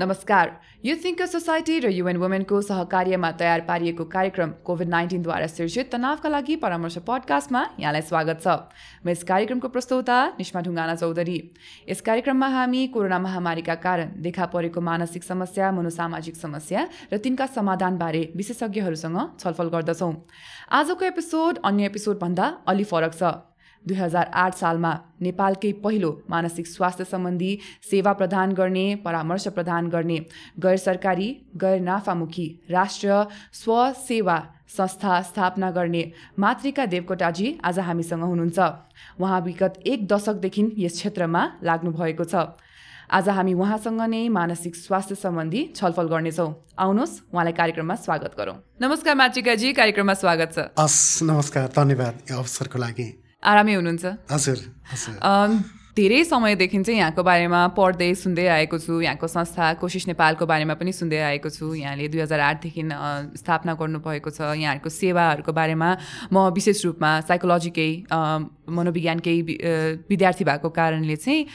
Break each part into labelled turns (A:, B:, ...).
A: नमस्कार। यो think society र युएन वुमेनको सहकार्यमा तयार पारिएको कार्यक्रम कोभिड नाइन्टिनद्वारा सिर्जित तनावका लागि परामर्श पडकास्टमा यहाँलाई स्वागत छ। म यस कार्यक्रमको प्रस्तुता निष्मा ढुङ्गाना चौधरी। यस कार्यक्रममा हामी कोरोना महामारीका कारण देखा परेको मानसिक समस्या मनोसामाजिक समस्या र तिनका समाधानबारे विशेषज्ञहरूसँग छलफल गर्दछौँ। आजको एपिसोड अन्य एपिसोडभन्दा अलि फरक छ। दुई हजार आठ सालमा नेपालकै पहिलो मानसिक स्वास्थ्य सम्बन्धी सेवा प्रदान गर्ने परामर्श प्रदान गर्ने गैर सरकारी गैर नाफामुखी राष्ट्रिय स्वसेवा संस्था स्थापना गर्ने मातृका देवकोटाजी आज हामीसँग हुनुहुन्छ। उहाँ विगत एक दशकदेखि यस क्षेत्रमा लाग्नु भएको छ। आज हामी उहाँसँग नै मानसिक स्वास्थ्य सम्बन्धी छलफल गर्नेछौँ। आउनुहोस् उहाँलाई कार्यक्रममा स्वागत गरौँ। नमस्कार मातृकाजी कार्यक्रममा स्वागत छ।
B: हस् नमस्कार धन्यवाद अवसरको लागि।
A: आरामै हुनुहुन्छ?
B: हजुर
A: धेरै समयदेखि चाहिँ यहाँको बारेमा पढ्दै सुन्दै आएको छु। यहाँको संस्था कोसिस नेपालको बारेमा पनि सुन्दै आएको छु। यहाँले दुई हजार आठदेखि स्थापना गर्नुभएको छ। यहाँहरूको सेवाहरूको बारेमा म विशेष रूपमा साइकोलोजीकै मनोविज्ञानकै विद्यार्थी भएको कारणले चाहिँ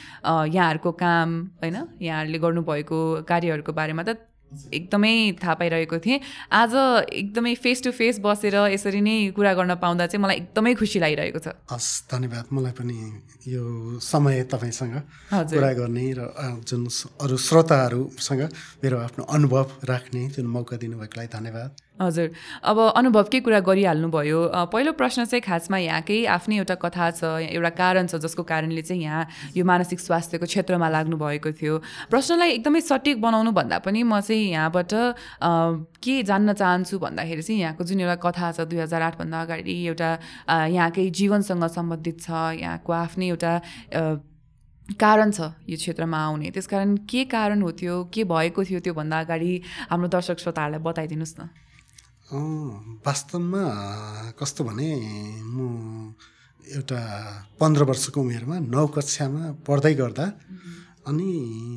A: यहाँहरूको काम होइन यहाँहरूले गर्नुभएको कार्यहरूको बारेमा त एकदमै थाहा पाइरहेको थिएँ। आज एकदमै फेस टु फेस बसेर यसरी नै कुरा गर्न पाउँदा चाहिँ मलाई एकदमै खुसी लागिरहेको छ।
B: हस् धन्यवाद। मलाई पनि यो समय तपाईँसँग कुरा गर्ने र जुन अरू श्रोताहरूसँग मेरो आफ्नो अनुभव राख्ने जुन मौका दिनुभएकोलाई धन्यवाद।
A: हजुर। अब अनुभवकै कुरा गरिहाल्नुभयो? पहिलो प्रश्न चाहिँ खासमा यहाँकै आफ्नै एउटा कथा छ एउटा कारण छ जसको कारणले चाहिँ यहाँ यो मानसिक स्वास्थ्यको क्षेत्रमा लाग्नु भएको थियो। प्रश्नलाई एकदमै सटिक बनाउनु भन्दा पनि म चाहिँ यहाँबाट के जान्न चाहन्छु भन्दाखेरि चाहिँ यहाँको जुन एउटा कथा छ दुई हजार आठभन्दा अगाडि एउटा यहाँकै जीवनसँग सम्बन्धित छ यहाँको आफ्नै एउटा कारण छ यो क्षेत्रमा आउने। त्यसकारण के कारण हो त्यो के भएको थियो त्योभन्दा अगाडि हाम्रो दर्शक श्रोताहरूलाई बताइदिनुहोस् न।
B: वास्तवमा कस्तो भने म एउटा पन्ध्र वर्षको उमेरमा नौ कक्षामा पढ्दै गर्दा अनि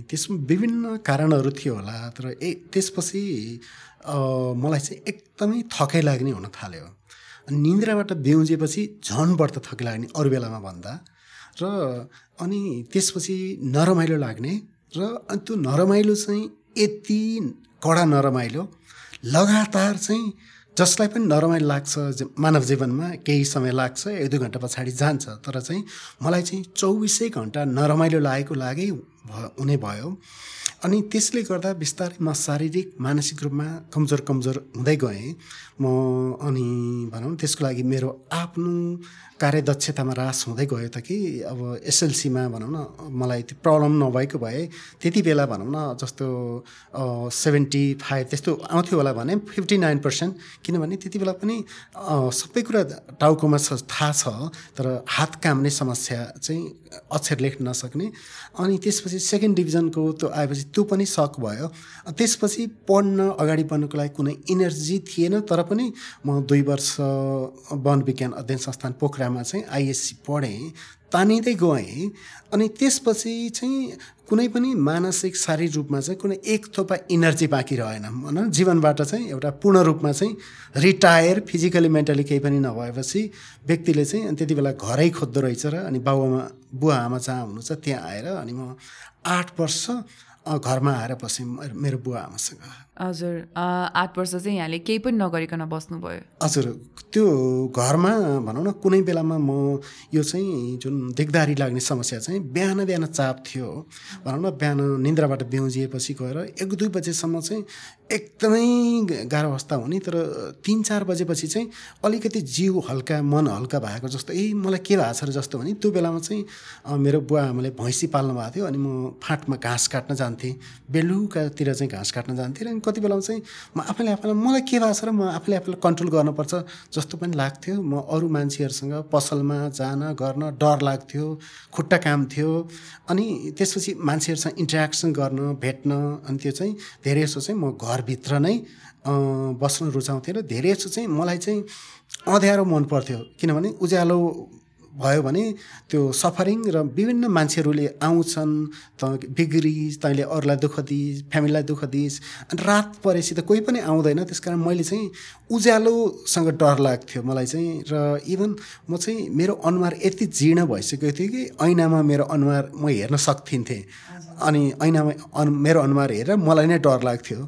B: त्यसमा विभिन्न कारणहरू थियो होला तर ए त्यसपछि मलाई चाहिँ एकदमै थकाइ लाग्ने हुन थाल्यो। अनि निन्द्राबाट बेउजेपछि झन् बढ्ता थकाइ लाग्ने अरू बेलामा भन्दा। र अनि त्यसपछि नरमाइलो लाग्ने र अनि त्यो नरमाइलो चाहिँ यति कडा नरमाइलो लगातार चाहिँ जसलाई पनि नरमाइलो लाग्छ मानव जीवनमा केही समय लाग्छ एक दुई घन्टा पछाडि जान्छ। तर चाहिँ मलाई चाहिँ चौबिसै घन्टा नरमाइलो लागेको लागै हुने भयो। अनि त्यसले गर्दा बिस्तारै म शारीरिक मानसिक रूपमा कमजोर कमजोर हुँदै गएँ। म अनि भनौँ त्यसको लागि मेरो आफ्नो कार्यदक्षतामा रास हुँदै गयो त कि? अब एसएलसीमा भनौँ न मलाई त्यो प्रब्लम नभएको भए त्यति बेला भनौँ न जस्तो सेभेन्टी फाइभ त्यस्तो आउँथ्यो होला भने फिफ्टी नाइन पर्सेन्ट। किनभने त्यति बेला पनि सबै कुरा टाउकोमा छ थाहा छ तर हात काम्ने समस्या चाहिँ अक्षर लेख्न नसक्ने। अनि त्यसपछि सेकेन्ड डिभिजनको त्यो आएपछि त्यो पनि सक भयो। त्यसपछि पढ्न अगाडि बढ्नुको लागि कुनै इनर्जी थिएन तर पनि म दुई वर्ष वन विज्ञान अध्ययन संस्थान पोखरामा चाहिँ आइएससी पढेँ तानिँदै गएँ अनि त्यसपछि चाहिँ कुनै पनि मानसिक शारीरिक रूपमा चाहिँ कुनै एक थोपा इनर्जी बाँकी रहेन। भनौँ जीवनबाट चाहिँ एउटा पूर्ण रूपमा चाहिँ रिटायर फिजिकली मेन्टली केही पनि नभएपछि व्यक्तिले चाहिँ त्यति बेला घरै खोज्दो रहेछ र अनि बाबुआमा बुवा आमा जहाँ हुनु छ त्यहाँ आएर अनि म आठ वर्ष घरमा आएर बसेँ मेरो बुवा आमासँग
A: हजुर आठ वर्ष चाहिँ यहाँले केही पनि नगरिकन बस्नुभयो।
B: हजुर त्यो घरमा भनौँ न कुनै बेलामा म यो चाहिँ जुन देख्दारी लाग्ने समस्या चाहिँ बिहान बिहान चाप थियो। भनौँ न बिहान निन्द्राबाट बिउजिएपछि गएर एक दुई बजेसम्म चाहिँ एकदमै गाह्रो अवस्था हुने तर तिन चार बजेपछि चाहिँ अलिकति जिउ हल्का मन हल्का भएको जस्तो ए मलाई के भएको छ र जस्तो भने त्यो बेलामा चाहिँ मेरो बुवा आमाले भैँसी पाल्नु भएको थियो अनि म फाँटमा घाँस काट्न जान्थेँ बेलुकातिर चाहिँ घाँस काट्न जान्थेँ र कति बेलामा चाहिँ म आफैले आफैलाई मलाई के भएको छ र म आफूले आफूलाई कन्ट्रोल गर्नुपर्छ जस्तो पनि लाग्थ्यो। म अरू मान्छेहरूसँग पसलमा जान गर्न डर लाग्थ्यो खुट्टा काम थियो। अनि त्यसपछि मान्छेहरूसँग इन्ट्रेक्सन गर्न भेट्न अनि त्यो चाहिँ धेरै जस्तो चाहिँ म घर घरभित्र नै बस्न रुचाउँथेँ र धेरै जस्तो चाहिँ मलाई चाहिँ अँध्यारो मन पर्थ्यो किनभने उज्यालो भयो भने त्यो सफरिङ र विभिन्न मान्छेहरूले आउँछन् त बिग्रिस् तैँले अरूलाई दुःख दिइस् फ्यामिलीलाई दुःख दिइस् अनि रात परेपछि त कोही पनि आउँदैन। त्यस कारण मैले चाहिँ उज्यालोसँग डर लाग्थ्यो मलाई चाहिँ र इभन म चाहिँ मेरो अनुहार यति जीर्ण भइसकेको थियो कि ऐनामा मेरो अनुहार म हेर्न सक्थिन्थेँ। अनि ऐनामा अनु मेरो अनुहार हेरेर मलाई नै डर लाग्थ्यो।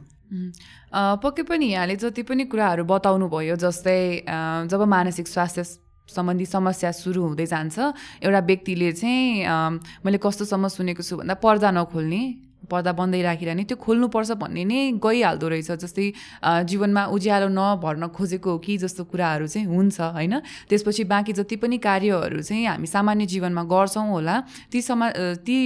A: पक्कै पनि यहाँले जति पनि कुराहरू बताउनु भयो जस्तै जब मानसिक स्वास्थ्य सम्बन्धी समस्या सुरु हुँदै जान्छ। एउटा व्यक्तिले चाहिँ मैले कस्तोसम्म सुनेको छु भन्दा पर्दा नखोल्ने। पर्दा बन्दै राखिरहने त्यो खोल्नुपर्छ भन्ने नै गइहाल्दो रहेछ। जस्तै जीवनमा उज्यालो नभर्न खोजेको हो कि जस्तो कुराहरू चाहिँ हुन्छ होइन? त्यसपछि बाँकी जति पनि कार्यहरू चाहिँ हामी सामान्य जीवनमा गर्छौँ होला ती समा ती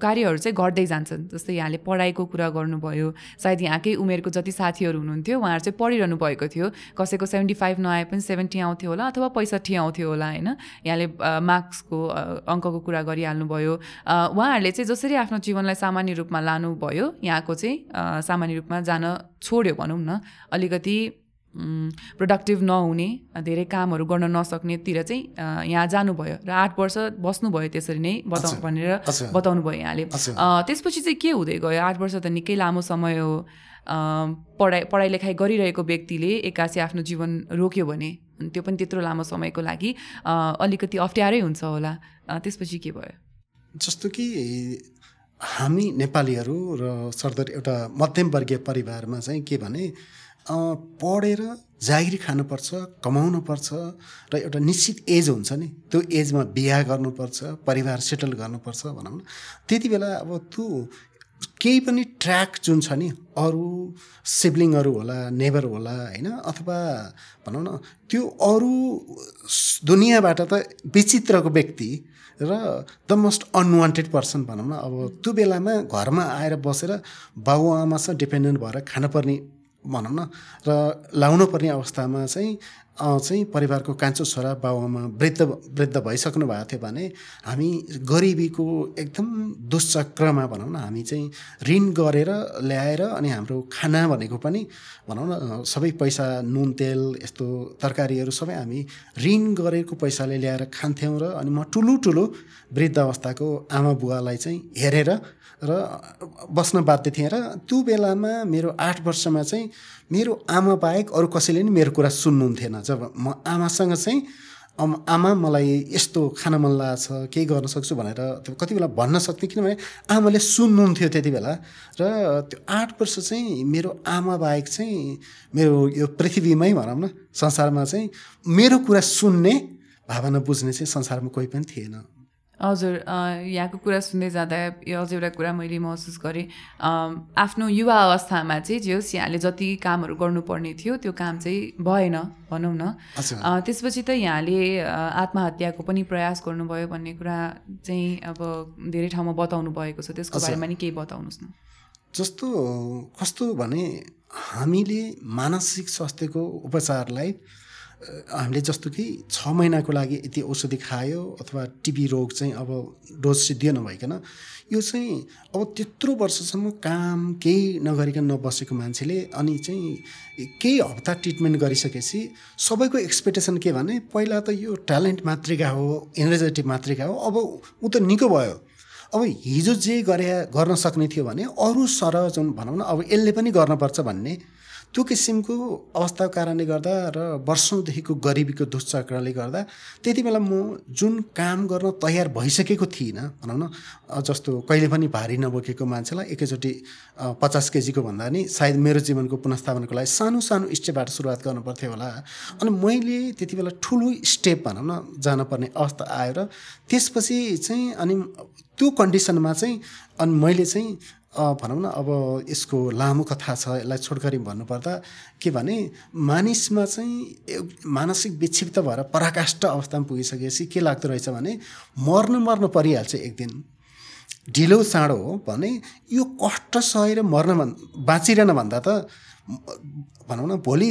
A: कार्यहरू चाहिँ घट्दै जान्छन्। जस्तै यहाँले पढाइको कुरा गर्नुभयो सायद यहाँकै उमेरको जति साथीहरू हुनुहुन्थ्यो उहाँहरू चाहिँ पढिरहनु भएको थियो। कसैको सेभेन्टी फाइभ नआए पनि सेभेन्टी आउँथ्यो होला अथवा पैँसठी आउँथ्यो होला होइन? यहाँले मार्क्सको अङ्कको कुरा गरिहाल्नुभयो। उहाँहरूले चाहिँ जसरी आफ्नो जीवनलाई सामान्य रूपमा लानुभयो यहाँको चाहिँ सामान्य रूपमा जान छोड्यो भनौँ न। अलिकति प्रोडक्टिभ नहुने धेरै कामहरू गर्न नसक्नेतिर चाहिँ यहाँ जानुभयो र आठ वर्ष बस्नुभयो त्यसरी नै बताउ भनेर बताउनु भयो यहाँले। त्यसपछि चाहिँ के हुँदै गयो? आठ वर्ष त निकै लामो समय हो। पढाइ पढाइ लेखाइ गरिरहेको व्यक्तिले एक्कासी आफ्नो जीवन रोक्यो भने त्यो पनि त्यत्रो लामो समयको लागि अलिकति अप्ठ्यारै हुन्छ होला। त्यसपछि के भयो?
B: जस्तो कि हामी नेपालीहरू र सरदर एउटा मध्यमवर्गीय परिवारमा चाहिँ के भने पढेर जागिरी खानुपर्छ कमाउनुपर्छ र एउटा निश्चित एज हुन्छ नि। त्यो एजमा बिहा गर्नुपर्छ परिवार सेटल गर्नुपर्छ भनौँ न। त्यति बेला अब त्यो केही पनि ट्र्याक जुन छ नि अरू सिब्लिङहरू होला नेबर होला होइन अथवा भनौँ न त्यो अरू दुनियाँबाट त विचित्रको व्यक्ति र द मोस्ट अनवान्टेड पर्सन भनौँ न अब त्यो बेलामा घरमा आएर बसेर बाबुआमासँग डिपेन्डेन्ट भएर खानुपर्ने भनौँ न र लाउनु पर्ने अवस्थामा चाहिँ चाहिँ परिवारको कान्छो छोरा बाबुआमा वृद्ध वृद्ध भइसक्नु भएको थियो भने हामी गरिबीको एकदम दुश्चक्रमा भनौँ न हामी चाहिँ ऋण गरेर ल्याएर अनि हाम्रो खाना भनेको पनि भनौँ न सबै पैसा नुन तेल यस्तो तरकारीहरू सबै हामी ऋण गरेको पैसाले ल्याएर खान्थ्यौँ र अनि म ठुलो ठुलो वृद्ध अवस्थाको आमा बुवालाई चाहिँ हेरेर र बस्न बाध्य थिएँ र त्यो बेलामा मेरो आठ वर्षमा चाहिँ मेरो आमा बाहेक अरू कसैले नि मेरो कुरा सुन्नुहुन्थेन। जब म आमासँग चाहिँ आमा मलाई यस्तो खान मन लागेको छ केही गर्न सक्छु भनेर त्यो कति बेला भन्न सक्थेँ किनभने आमाले सुन्नुहुन्थ्यो त्यति बेला। र त्यो आठ वर्ष चाहिँ मेरो आमा बाहेक चाहिँ मेरो यो पृथ्वीमै भनौँ न संसारमा चाहिँ मेरो कुरा सुन्ने भावना बुझ्ने चाहिँ संसारमा कोही पनि थिएन।
A: हजुर यहाँको कुरा सुन्दै जाँदा यो अझ एउटा कुरा मैले महसुस गरेँ। आफ्नो युवा अवस्थामा चाहिँ जे होस् यहाँले जति कामहरू गर्नुपर्ने थियो त्यो काम चाहिँ भएन भनौँ न। त्यसपछि त यहाँले आत्महत्याको पनि प्रयास गर्नुभयो भन्ने कुरा चाहिँ अब धेरै ठाउँमा बताउनु भएको छ। त्यसको बारेमा नि केही बताउनुहोस् न।
B: जस्तो कस्तो भने हामीले मानसिक स्वास्थ्यको उपचारलाई हामीले जस्तो कि छ महिनाको लागि यति औषधि खायो अथवा टिबी रोग चाहिँ अब डोज सिद्धियो नभइकन यो चाहिँ अब त्यत्रो वर्षसम्म काम केही नगरिकन नबसेको मान्छेले अनि चाहिँ केही हप्ता ट्रिटमेन्ट गरिसकेपछि सबैको एक्सपेक्टेसन के भने पहिला त यो ट्यालेन्ट मात्रिका हो एनर्जेटिक मात्रिका हो अब ऊ त निको भयो। अब हिजो जे गरे गर्न सक्ने थियो भने अरू सर जुन भनौँ न अब यसले पनि गर्नुपर्छ भन्ने त्यो किसिमको अवस्थाको कारणले गर्दा र वर्षौँदेखिको गरिबीको दुश्चक्रले गर्दा त्यति बेला म जुन काम गर्न तयार भइसकेको थिइनँ भनौँ न जस्तो कहिले पनि भारी नबोकेको मान्छेलाई एकैचोटि पचास केजीको भन्दा नि सायद मेरो जीवनको पुनस्थापनाको लागि सानो सानो स्टेपबाट सुरुवात गर्नुपर्थ्यो होला। अनि मैले त्यति बेला ठुलो स्टेप भनौँ न जानुपर्ने अवस्था आयो र त्यसपछि चाहिँ अनि त्यो कन्डिसनमा चाहिँ अनि मैले चाहिँ भनौँ न अब यसको लामो कथा छ यसलाई छोटकरी भन्नुपर्दा के भने मानिसमा चाहिँ मानसिक विक्षिप्त भएर पराकाष्ठ अवस्थामा पुगिसकेपछि के लाग्दो रहेछ भने मर्नु मर्नु परिहाल्छ एक दिन ढिलो चाँडो हो भने यो कष्ट सहेर मर्न बाँचिरहन भन्दा त भनौँ न भोलि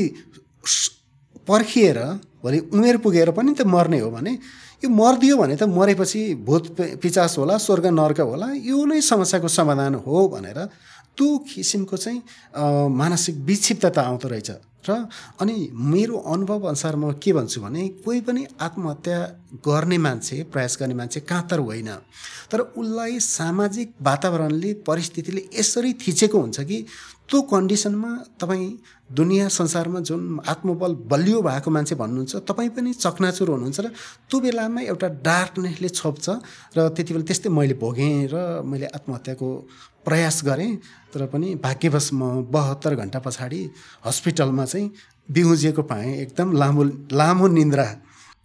B: पर्खिएर भोलि उमेर पुगेर पनि त मर्ने हो भने यो मरिदियो भने त मरेपछि भूत पिचास होला स्वर्ग नर्क होला यो नै समस्याको समाधान हो भनेर त्यो किसिमको चाहिँ मानसिक विक्षिप्तता आउँदो रहेछ। र अनि मेरो अनुभव अनुसार म के भन्छु भने कोही पनि आत्महत्या गर्ने मान्छे प्रयास गर्ने मान्छे काँतर होइन। तर उसलाई सामाजिक वातावरणले परिस्थितिले यसरी थिचेको हुन्छ कि त्यो कन्डिसनमा तपाईँ दुनियाँ संसारमा जुन आत्मबल बलियो भएको मान्छे भन्नुहुन्छ तपाईँ पनि चकनाचुर हुनुहुन्छ र त्यो बेलामा एउटा डार्कनेसले छोप्छ र त्यति बेला त्यस्तै मैले भोगेँ र मैले आत्महत्याको प्रयास गरेँ तर पनि भाग्यवश म बहत्तर घन्टा पछाडि हस्पिटलमा चाहिँ बिउजिएको पाएँ एकदम लामो लामो निन्द्रा।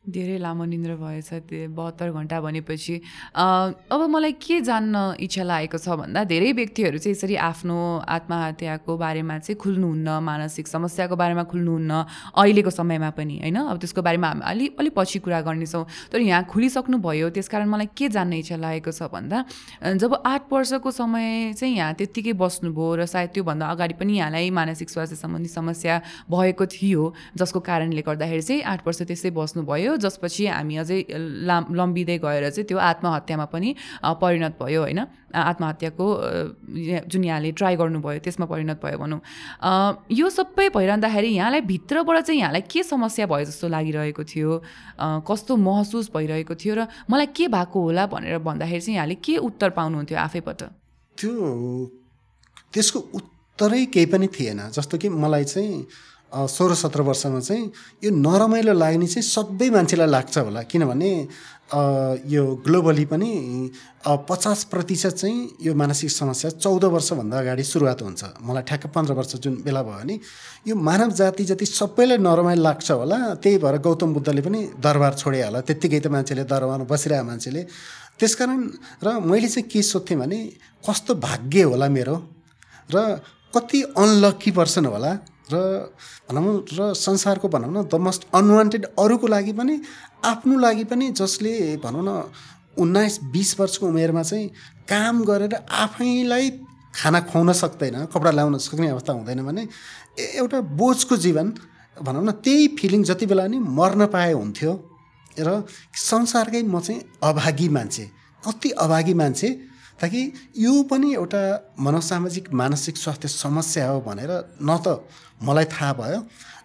A: धेरै लामो निन्द्रा भएछ त्यो बहत्तर घन्टा भनेपछि। अब मलाई के जान्न इच्छा लागेको छ भन्दा धेरै व्यक्तिहरू चाहिँ यसरी आफ्नो आत्महत्याको बारेमा चाहिँ खुल्नुहुन्न मानसिक समस्याको बारेमा खुल्नुहुन्न अहिलेको समयमा पनि होइन? अब त्यसको बारेमा हामी अलि अलिक पछि कुरा गर्नेछौँ। तर यहाँ खुलिसक्नु भयो त्यस कारण मलाई के जान्न इच्छा लागेको छ भन्दा जब आठ वर्षको समय चाहिँ यहाँ त्यत्तिकै बस्नुभयो र सायद त्योभन्दा अगाडि पनि यहाँलाई मानसिक स्वास्थ्य सम्बन्धी समस्या भएको थियो जसको कारणले गर्दाखेरि चाहिँ आठ वर्ष त्यसै बस्नुभयो। भयो जसपछि हामी अझै लाम लम्बिँदै गएर चाहिँ त्यो आत्महत्यामा पनि परिणत भयो होइन? आत्महत्याको जुन यहाँले ट्राई गर्नुभयो त्यसमा परिणत भयो भनौँ। यो सबै भइरहँदाखेरि यहाँलाई भित्रबाट चाहिँ यहाँलाई के समस्या भयो जस्तो लागिरहेको थियो? कस्तो महसुस भइरहेको थियो र मलाई के भएको होला भनेर भन्दाखेरि चाहिँ यहाँले के उत्तर पाउनुहुन्थ्यो आफैबाट?
B: त्यो त्यसको उत्तरै केही पनि थिएन जस्तो कि मलाई चाहिँ सोह्र सत्र वर्षमा चाहिँ यो नरमाइलो लाग्ने चाहिँ सबै मान्छेलाई लाग्छ होला। किनभने यो ग्लोबली पनि पचास प्रतिशत चाहिँ यो मानसिक समस्या चौध वर्षभन्दा अगाडि सुरुवात हुन्छ। मलाई ठ्याक्क पन्ध्र वर्ष जुन बेला भयो भने यो मानव जाति जति सबैलाई नरमाइलो लाग्छ होला त्यही भएर गौतम बुद्धले पनि दरबार छोडे होला त्यत्तिकै त मान्छेले दरबारमा बसिरहेको मान्छेले। त्यसकारण र मैले चाहिँ के सोध्थेँ भने कस्तो भाग्य होला मेरो? र कति अनलक्की पर्सन होला? र भनौँ र संसारको भनौँ न द मोस्ट अनवान्टेड अरूको लागि पनि आफ्नो लागि पनि जसले भनौँ न उन्नाइस बिस वर्षको उमेरमा चाहिँ काम गरेर आफैलाई खाना खुवाउन सक्दैन कपडा लगाउन सक्ने अवस्था हुँदैन भने एउटा बोझको जीवन भनौँ न त्यही फिलिङ जति बेला नि मर्न पाए हुन्थ्यो। र संसारकै म चाहिँ अभागी मान्छे कति अभागी मान्छे ताकि यो पनि एउटा मनोसामाजिक मानसिक स्वास्थ्य समस्या हो भनेर न त मलाई थाहा भयो।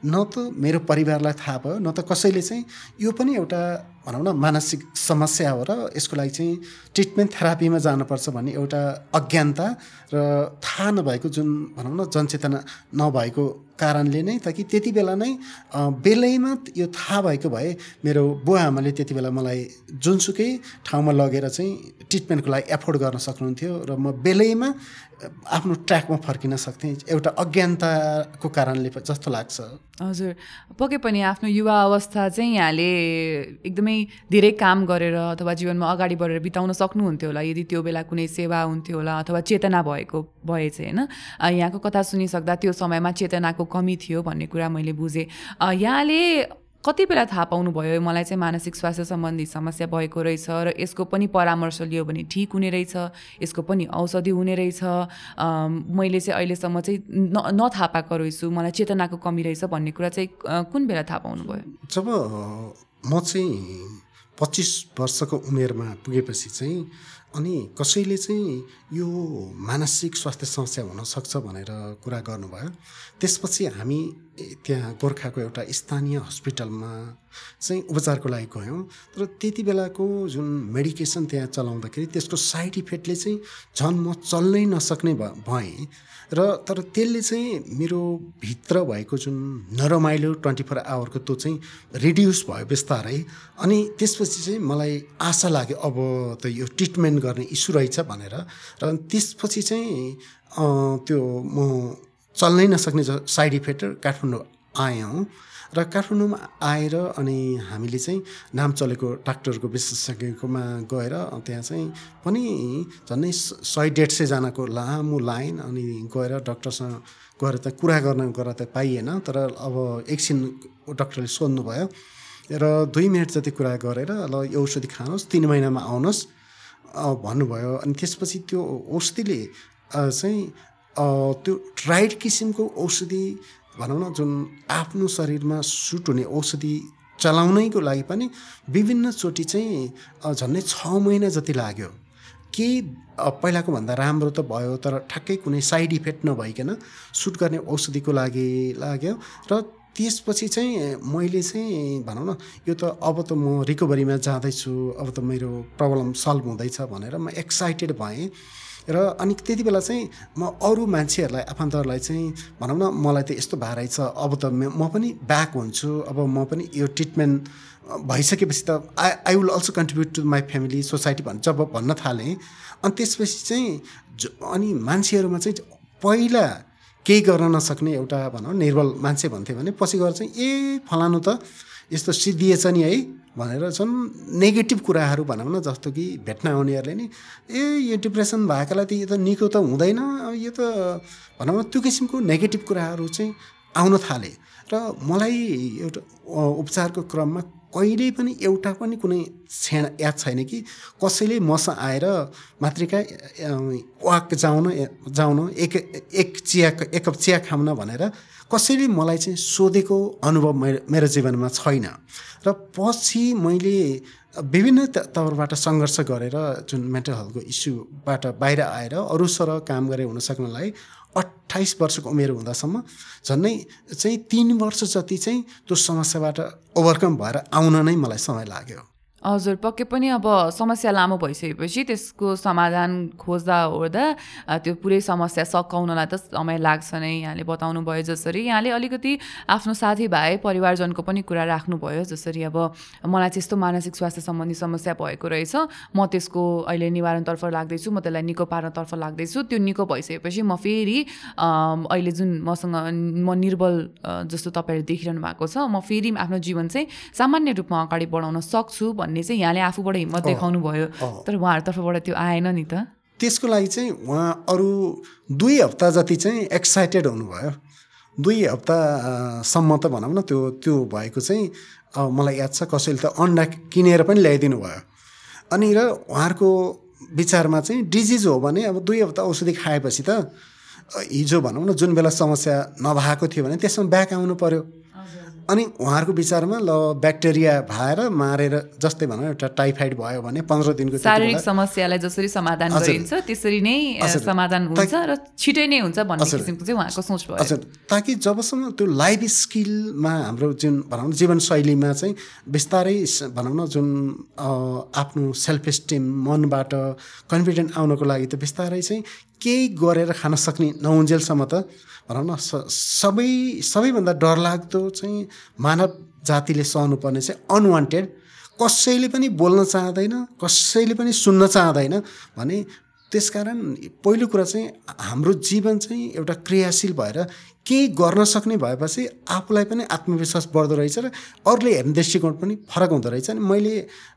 B: न त मेरो परिवारलाई थाहा भयो न त कसैले चाहिँ यो पनि एउटा भनौँ न मानसिक समस्या हो र यसको लागि चाहिँ ट्रिटमेन्ट थेरापीमा जानुपर्छ भन्ने एउटा अज्ञानता र थाहा नभएको जुन भनौँ न जनचेतना नभएको कारणले नै ताकि त्यति बेला नै बेलैमा यो थाहा भएको भए मेरो बुवा आमाले त्यति बेला मलाई जुनसुकै ठाउँमा लगेर चाहिँ ट्रिटमेन्टको लागि एफोर्ड गर्न सक्नुहुन्थ्यो र म बेलैमा आफ्नो ट्र्याकमा फर्किन सक्थेँ। एउटा अज्ञानताको कारणले जस्तो लाग्छ।
A: हजुर। पक्कै पनि आफ्नो युवा अवस्था चाहिँ यहाँले एकदमै धेरै काम गरेर अथवा जीवनमा अगाडि बढेर बिताउन सक्नुहुन्थ्यो होला। यदि त्यो बेला कुनै सेवा हुन्थ्यो होला अथवा चेतना भएको भए चाहिँ होइन। यहाँको कथा सुनिसक्दा त्यो समयमा चेतनाको कमी थियो भन्ने कुरा मैले बुझेँ। यहाँले कति बेला थाहा पाउनुभयो मलाई चाहिँ मानसिक स्वास्थ्य सम्बन्धी समस्या भएको रहेछ र यसको पनि परामर्श लियो भने ठिक हुने रहेछ यसको पनि औषधि हुने रहेछ। मैले चाहिँ अहिलेसम्म चाहिँ न नथाहा पाएको रहेछु मलाई चेतनाको कमी रहेछ भन्ने कुरा चाहिँ कुन बेला थाहा पाउनुभयो?
B: जब म चाहिँ पच्चिस वर्षको उमेरमा पुगेपछि चाहिँ अनि कसैले चाहिँ यो मानसिक स्वास्थ्य समस्या हुनसक्छ भनेर कुरा गर्नुभयो। त्यसपछि हामी त्यहाँ गोर्खाको एउटा स्थानीय हस्पिटलमा चाहिँ उपचारको लागि गयौँ। तर त्यति बेलाको जुन मेडिकेसन त्यहाँ चलाउँदाखेरि त्यसको साइड इफेक्टले चाहिँ झन् म चल्नै नसक्ने भएँ। र तर त्यसले चाहिँ मेरो भित्र भएको जुन नरमाइलो ट्वेन्टी फोर आवरको त्यो चाहिँ रिड्युस भयो बिस्तारै। अनि त्यसपछि चाहिँ मलाई आशा लाग्यो अब त यो ट्रिटमेन्ट गर्ने इस्यु रहेछ भनेर। र त्यसपछि चाहिँ त्यो म चल्नै नसक्ने साइड इफेक्ट काठमाडौँ आयौँ र काठमाडौँमा आएर अनि हामीले चाहिँ नाम चलेको डाक्टरको विशेषज्ञकोमा गएर त्यहाँ चाहिँ पनि झन्डै सय डेढ सयजनाको लामो लाइन अनि गएर डक्टरसँग गएर त कुरा गर्न गएर त पाइएन तर अब एकछिन डक्टरले सोध्नुभयो। र दुई मिनट जति कुरा गरेर ल यो औषधि खानुहोस् तिन महिनामा आउनुहोस् भन्नुभयो। अनि त्यसपछि त्यो औषधिले चाहिँ त्यो ट्राइड किसिमको औषधि भनौँ न जुन आफ्नो शरीरमा सुट हुने औषधि चलाउनैको लागि पनि विभिन्न चोटि चाहिँ झन्डै छ महिना जति लाग्यो। केही पहिलाको भन्दा राम्रो त भयो तर ठ्याक्कै कुनै साइड इफेक्ट नभइकन सुट गर्ने औषधिको लागि लाग्यो। र त्यसपछि चाहिँ मैले चाहिँ भनौँ न यो त अब त म रिकभरीमा जाँदैछु अब त मेरो प्रब्लम सल्भ हुँदैछ भनेर म एक्साइटेड भएँ। र अनि त्यति बेला चाहिँ म अरू मान्छेहरूलाई आफन्तहरूलाई चाहिँ भनौँ न मलाई त यस्तो भएर रहेछ अब त म पनि ब्याक हुन्छु अब म पनि यो ट्रिटमेन्ट भइसकेपछि त I I will also contribute to my family society भन् जब भन्न थालेँ। अनि त्यसपछि चाहिँ अनि मान्छेहरूमा चाहिँ पहिला केही गर्न नसक्ने एउटा भनौँ निर्बल मान्छे भन्थ्यो भने पछि गएर चाहिँ ए फलानु त यस्तो सिद्धिएछ नि है। भनेर झन् नेगेटिभ कुराहरू भनौँ न जस्तो कि भेट्न आउनेहरूले नि ए यो डिप्रेसन भएकालाई त यो त निको त हुँदैन। यो त भनौँ न त्यो किसिमको नेगेटिभ कुराहरू चाहिँ आउन थाले। र मलाई एउटा उपचारको क्रममा कहिल्यै पनि एउटा पनि कुनै क्षण याद छैन कि कसैले मसँग आएर मातृका वाक जाउन जाउन एक एक चिया एक कप चिया खाउन भनेर कसैले मलाई चाहिँ सोधेको अनुभव मेरो मेरो जीवनमा छैन। र पछि मैले विभिन्न तवरबाट सङ्घर्ष गरेर जुन मेन्टल हेल्थको इस्युबाट बाहिर आएर अरूसँग काम गरे हुन सक्नलाई अट्ठाइस वर्षको उमेर हुँदासम्म झन्डै चाहिँ तिन वर्ष जति चाहिँ त्यो समस्याबाट ओभरकम भएर आउन नै मलाई समय लाग्यो।
A: हजुर पक्कै पनि अब समस्या लामो भइसकेपछि त्यसको समाधान खोज्दा ओर्दा त्यो पुरै समस्या सकाउनलाई त समय लाग्छ नै। यहाँले बताउनु भयो जसरी यहाँले अलिकति आफ्नो साथीभाइ परिवारजनको पनि कुरा राख्नुभयो जसरी अब मलाई चाहिँ यस्तो मानसिक स्वास्थ्य सम्बन्धी समस्या भएको रहेछ। म त्यसको अहिले निवारणतर्फ लाग्दैछु म त्यसलाई निको पार्नतर्फ लाग्दैछु। त्यो निको भइसकेपछि म फेरि अहिले जुन मसँग म निर्बल जस्तो तपाईँहरूले देखिरहनु भएको छ म फेरि आफ्नो जीवन चाहिँ सामान्य रूपमा अगाडि बढाउन सक्छु भन्ने चाहिँ यहाँले आफूबाट हिम्मत देखाउनु भयो। तर उहाँहरूतर्फबाट त्यो आएन नि त।
B: त्यसको लागि चाहिँ उहाँ अरू दुई हप्ता जति चाहिँ एक्साइटेड हुनुभयो दुई हप्तासम्म त भनौँ न त्यो त्यो भएको चाहिँ अब मलाई याद छ कसैले त अन्डा किनेर पनि ल्याइदिनु भयो। अनि र उहाँहरूको विचारमा चाहिँ डिजिज हो भने अब दुई हप्ता औषधि खाएपछि त हिजो भनौँ न जुन बेला समस्या नभएको थियो भने त्यसमा ब्याक आउनु पर्यो। अनि उहाँहरूको विचारमा ल ब्याक्टेरिया भाएर मारेर जस्तै भनौँ एउटा टाइफाइड भयो भने पन्ध्र दिनको
A: शारीरिक समस्यालाई जसरी समाधान। गरिन्छ त्यसरी नै। समाधान हुन्छ र छिटै नै हुन्छ भन्ने। किसिमको चाहिँ उहाँको सोच भयो
B: हजुर ताकि जबसम्म त्यो लाइफ स्किलमा हाम्रो जुन भनौँ न जीवनशैलीमा चाहिँ बिस्तारै भनौँ न जुन आफ्नो सेल्फ इस्टिम मनबाट कन्फिडेन्ट आउनको लागि त बिस्तारै चाहिँ केही गरेर खान सक्ने नहुन्जेलसम्म त भनौँ न सबै सबैभन्दा डरलाग्दो चाहिँ मानव जातिले सहनुपर्ने चाहिँ अनवान्टेड कसैले पनि बोल्न चाहँदैन कसैले पनि सुन्न चाहँदैन भने त्यसकारण पहिलो कुरा चाहिँ हाम्रो जीवन चाहिँ एउटा क्रियाशील भएर केही गर्न सक्ने भएपछि आफूलाई पनि आत्मविश्वास बढ्दो रहेछ र अरूले हेर्ने दृष्टिकोण पनि फरक हुँदो रहेछ अनि मैले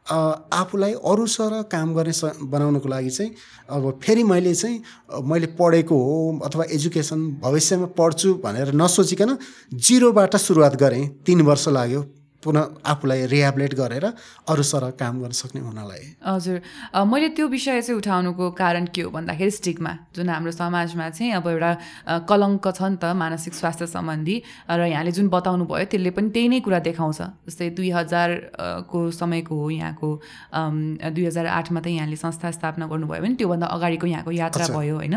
B: आफूलाई अरूसँग काम गर्ने स बनाउनको लागि चाहिँ अब फेरि मैले चाहिँ मैले पढेको हो अथवा एजुकेसन भविष्यमा पढ्छु भनेर नसोचिकन जिरोबाट सुरुवात गरेँ तिन वर्ष लाग्यो। पुनः आफूलाई रिहेबिलेट गरेर अरूसँग काम गर्न सक्ने हुनलाई
A: हजुर मैले त्यो विषय चाहिँ उठाउनुको कारण के हो भन्दाखेरि स्टिगमा जुन हाम्रो समाजमा चाहिँ अब एउटा कलङ्क छ नि त मानसिक स्वास्थ्य सम्बन्धी र यहाँले जुन बताउनु भयो त्यसले पनि त्यही नै कुरा देखाउँछ जस्तै दुई हजारको समयको हो यहाँको दुई हजार आठमा त यहाँले संस्था स्थापना गर्नुभयो भने त्योभन्दा अगाडिको यहाँको यात्रा। भयो होइन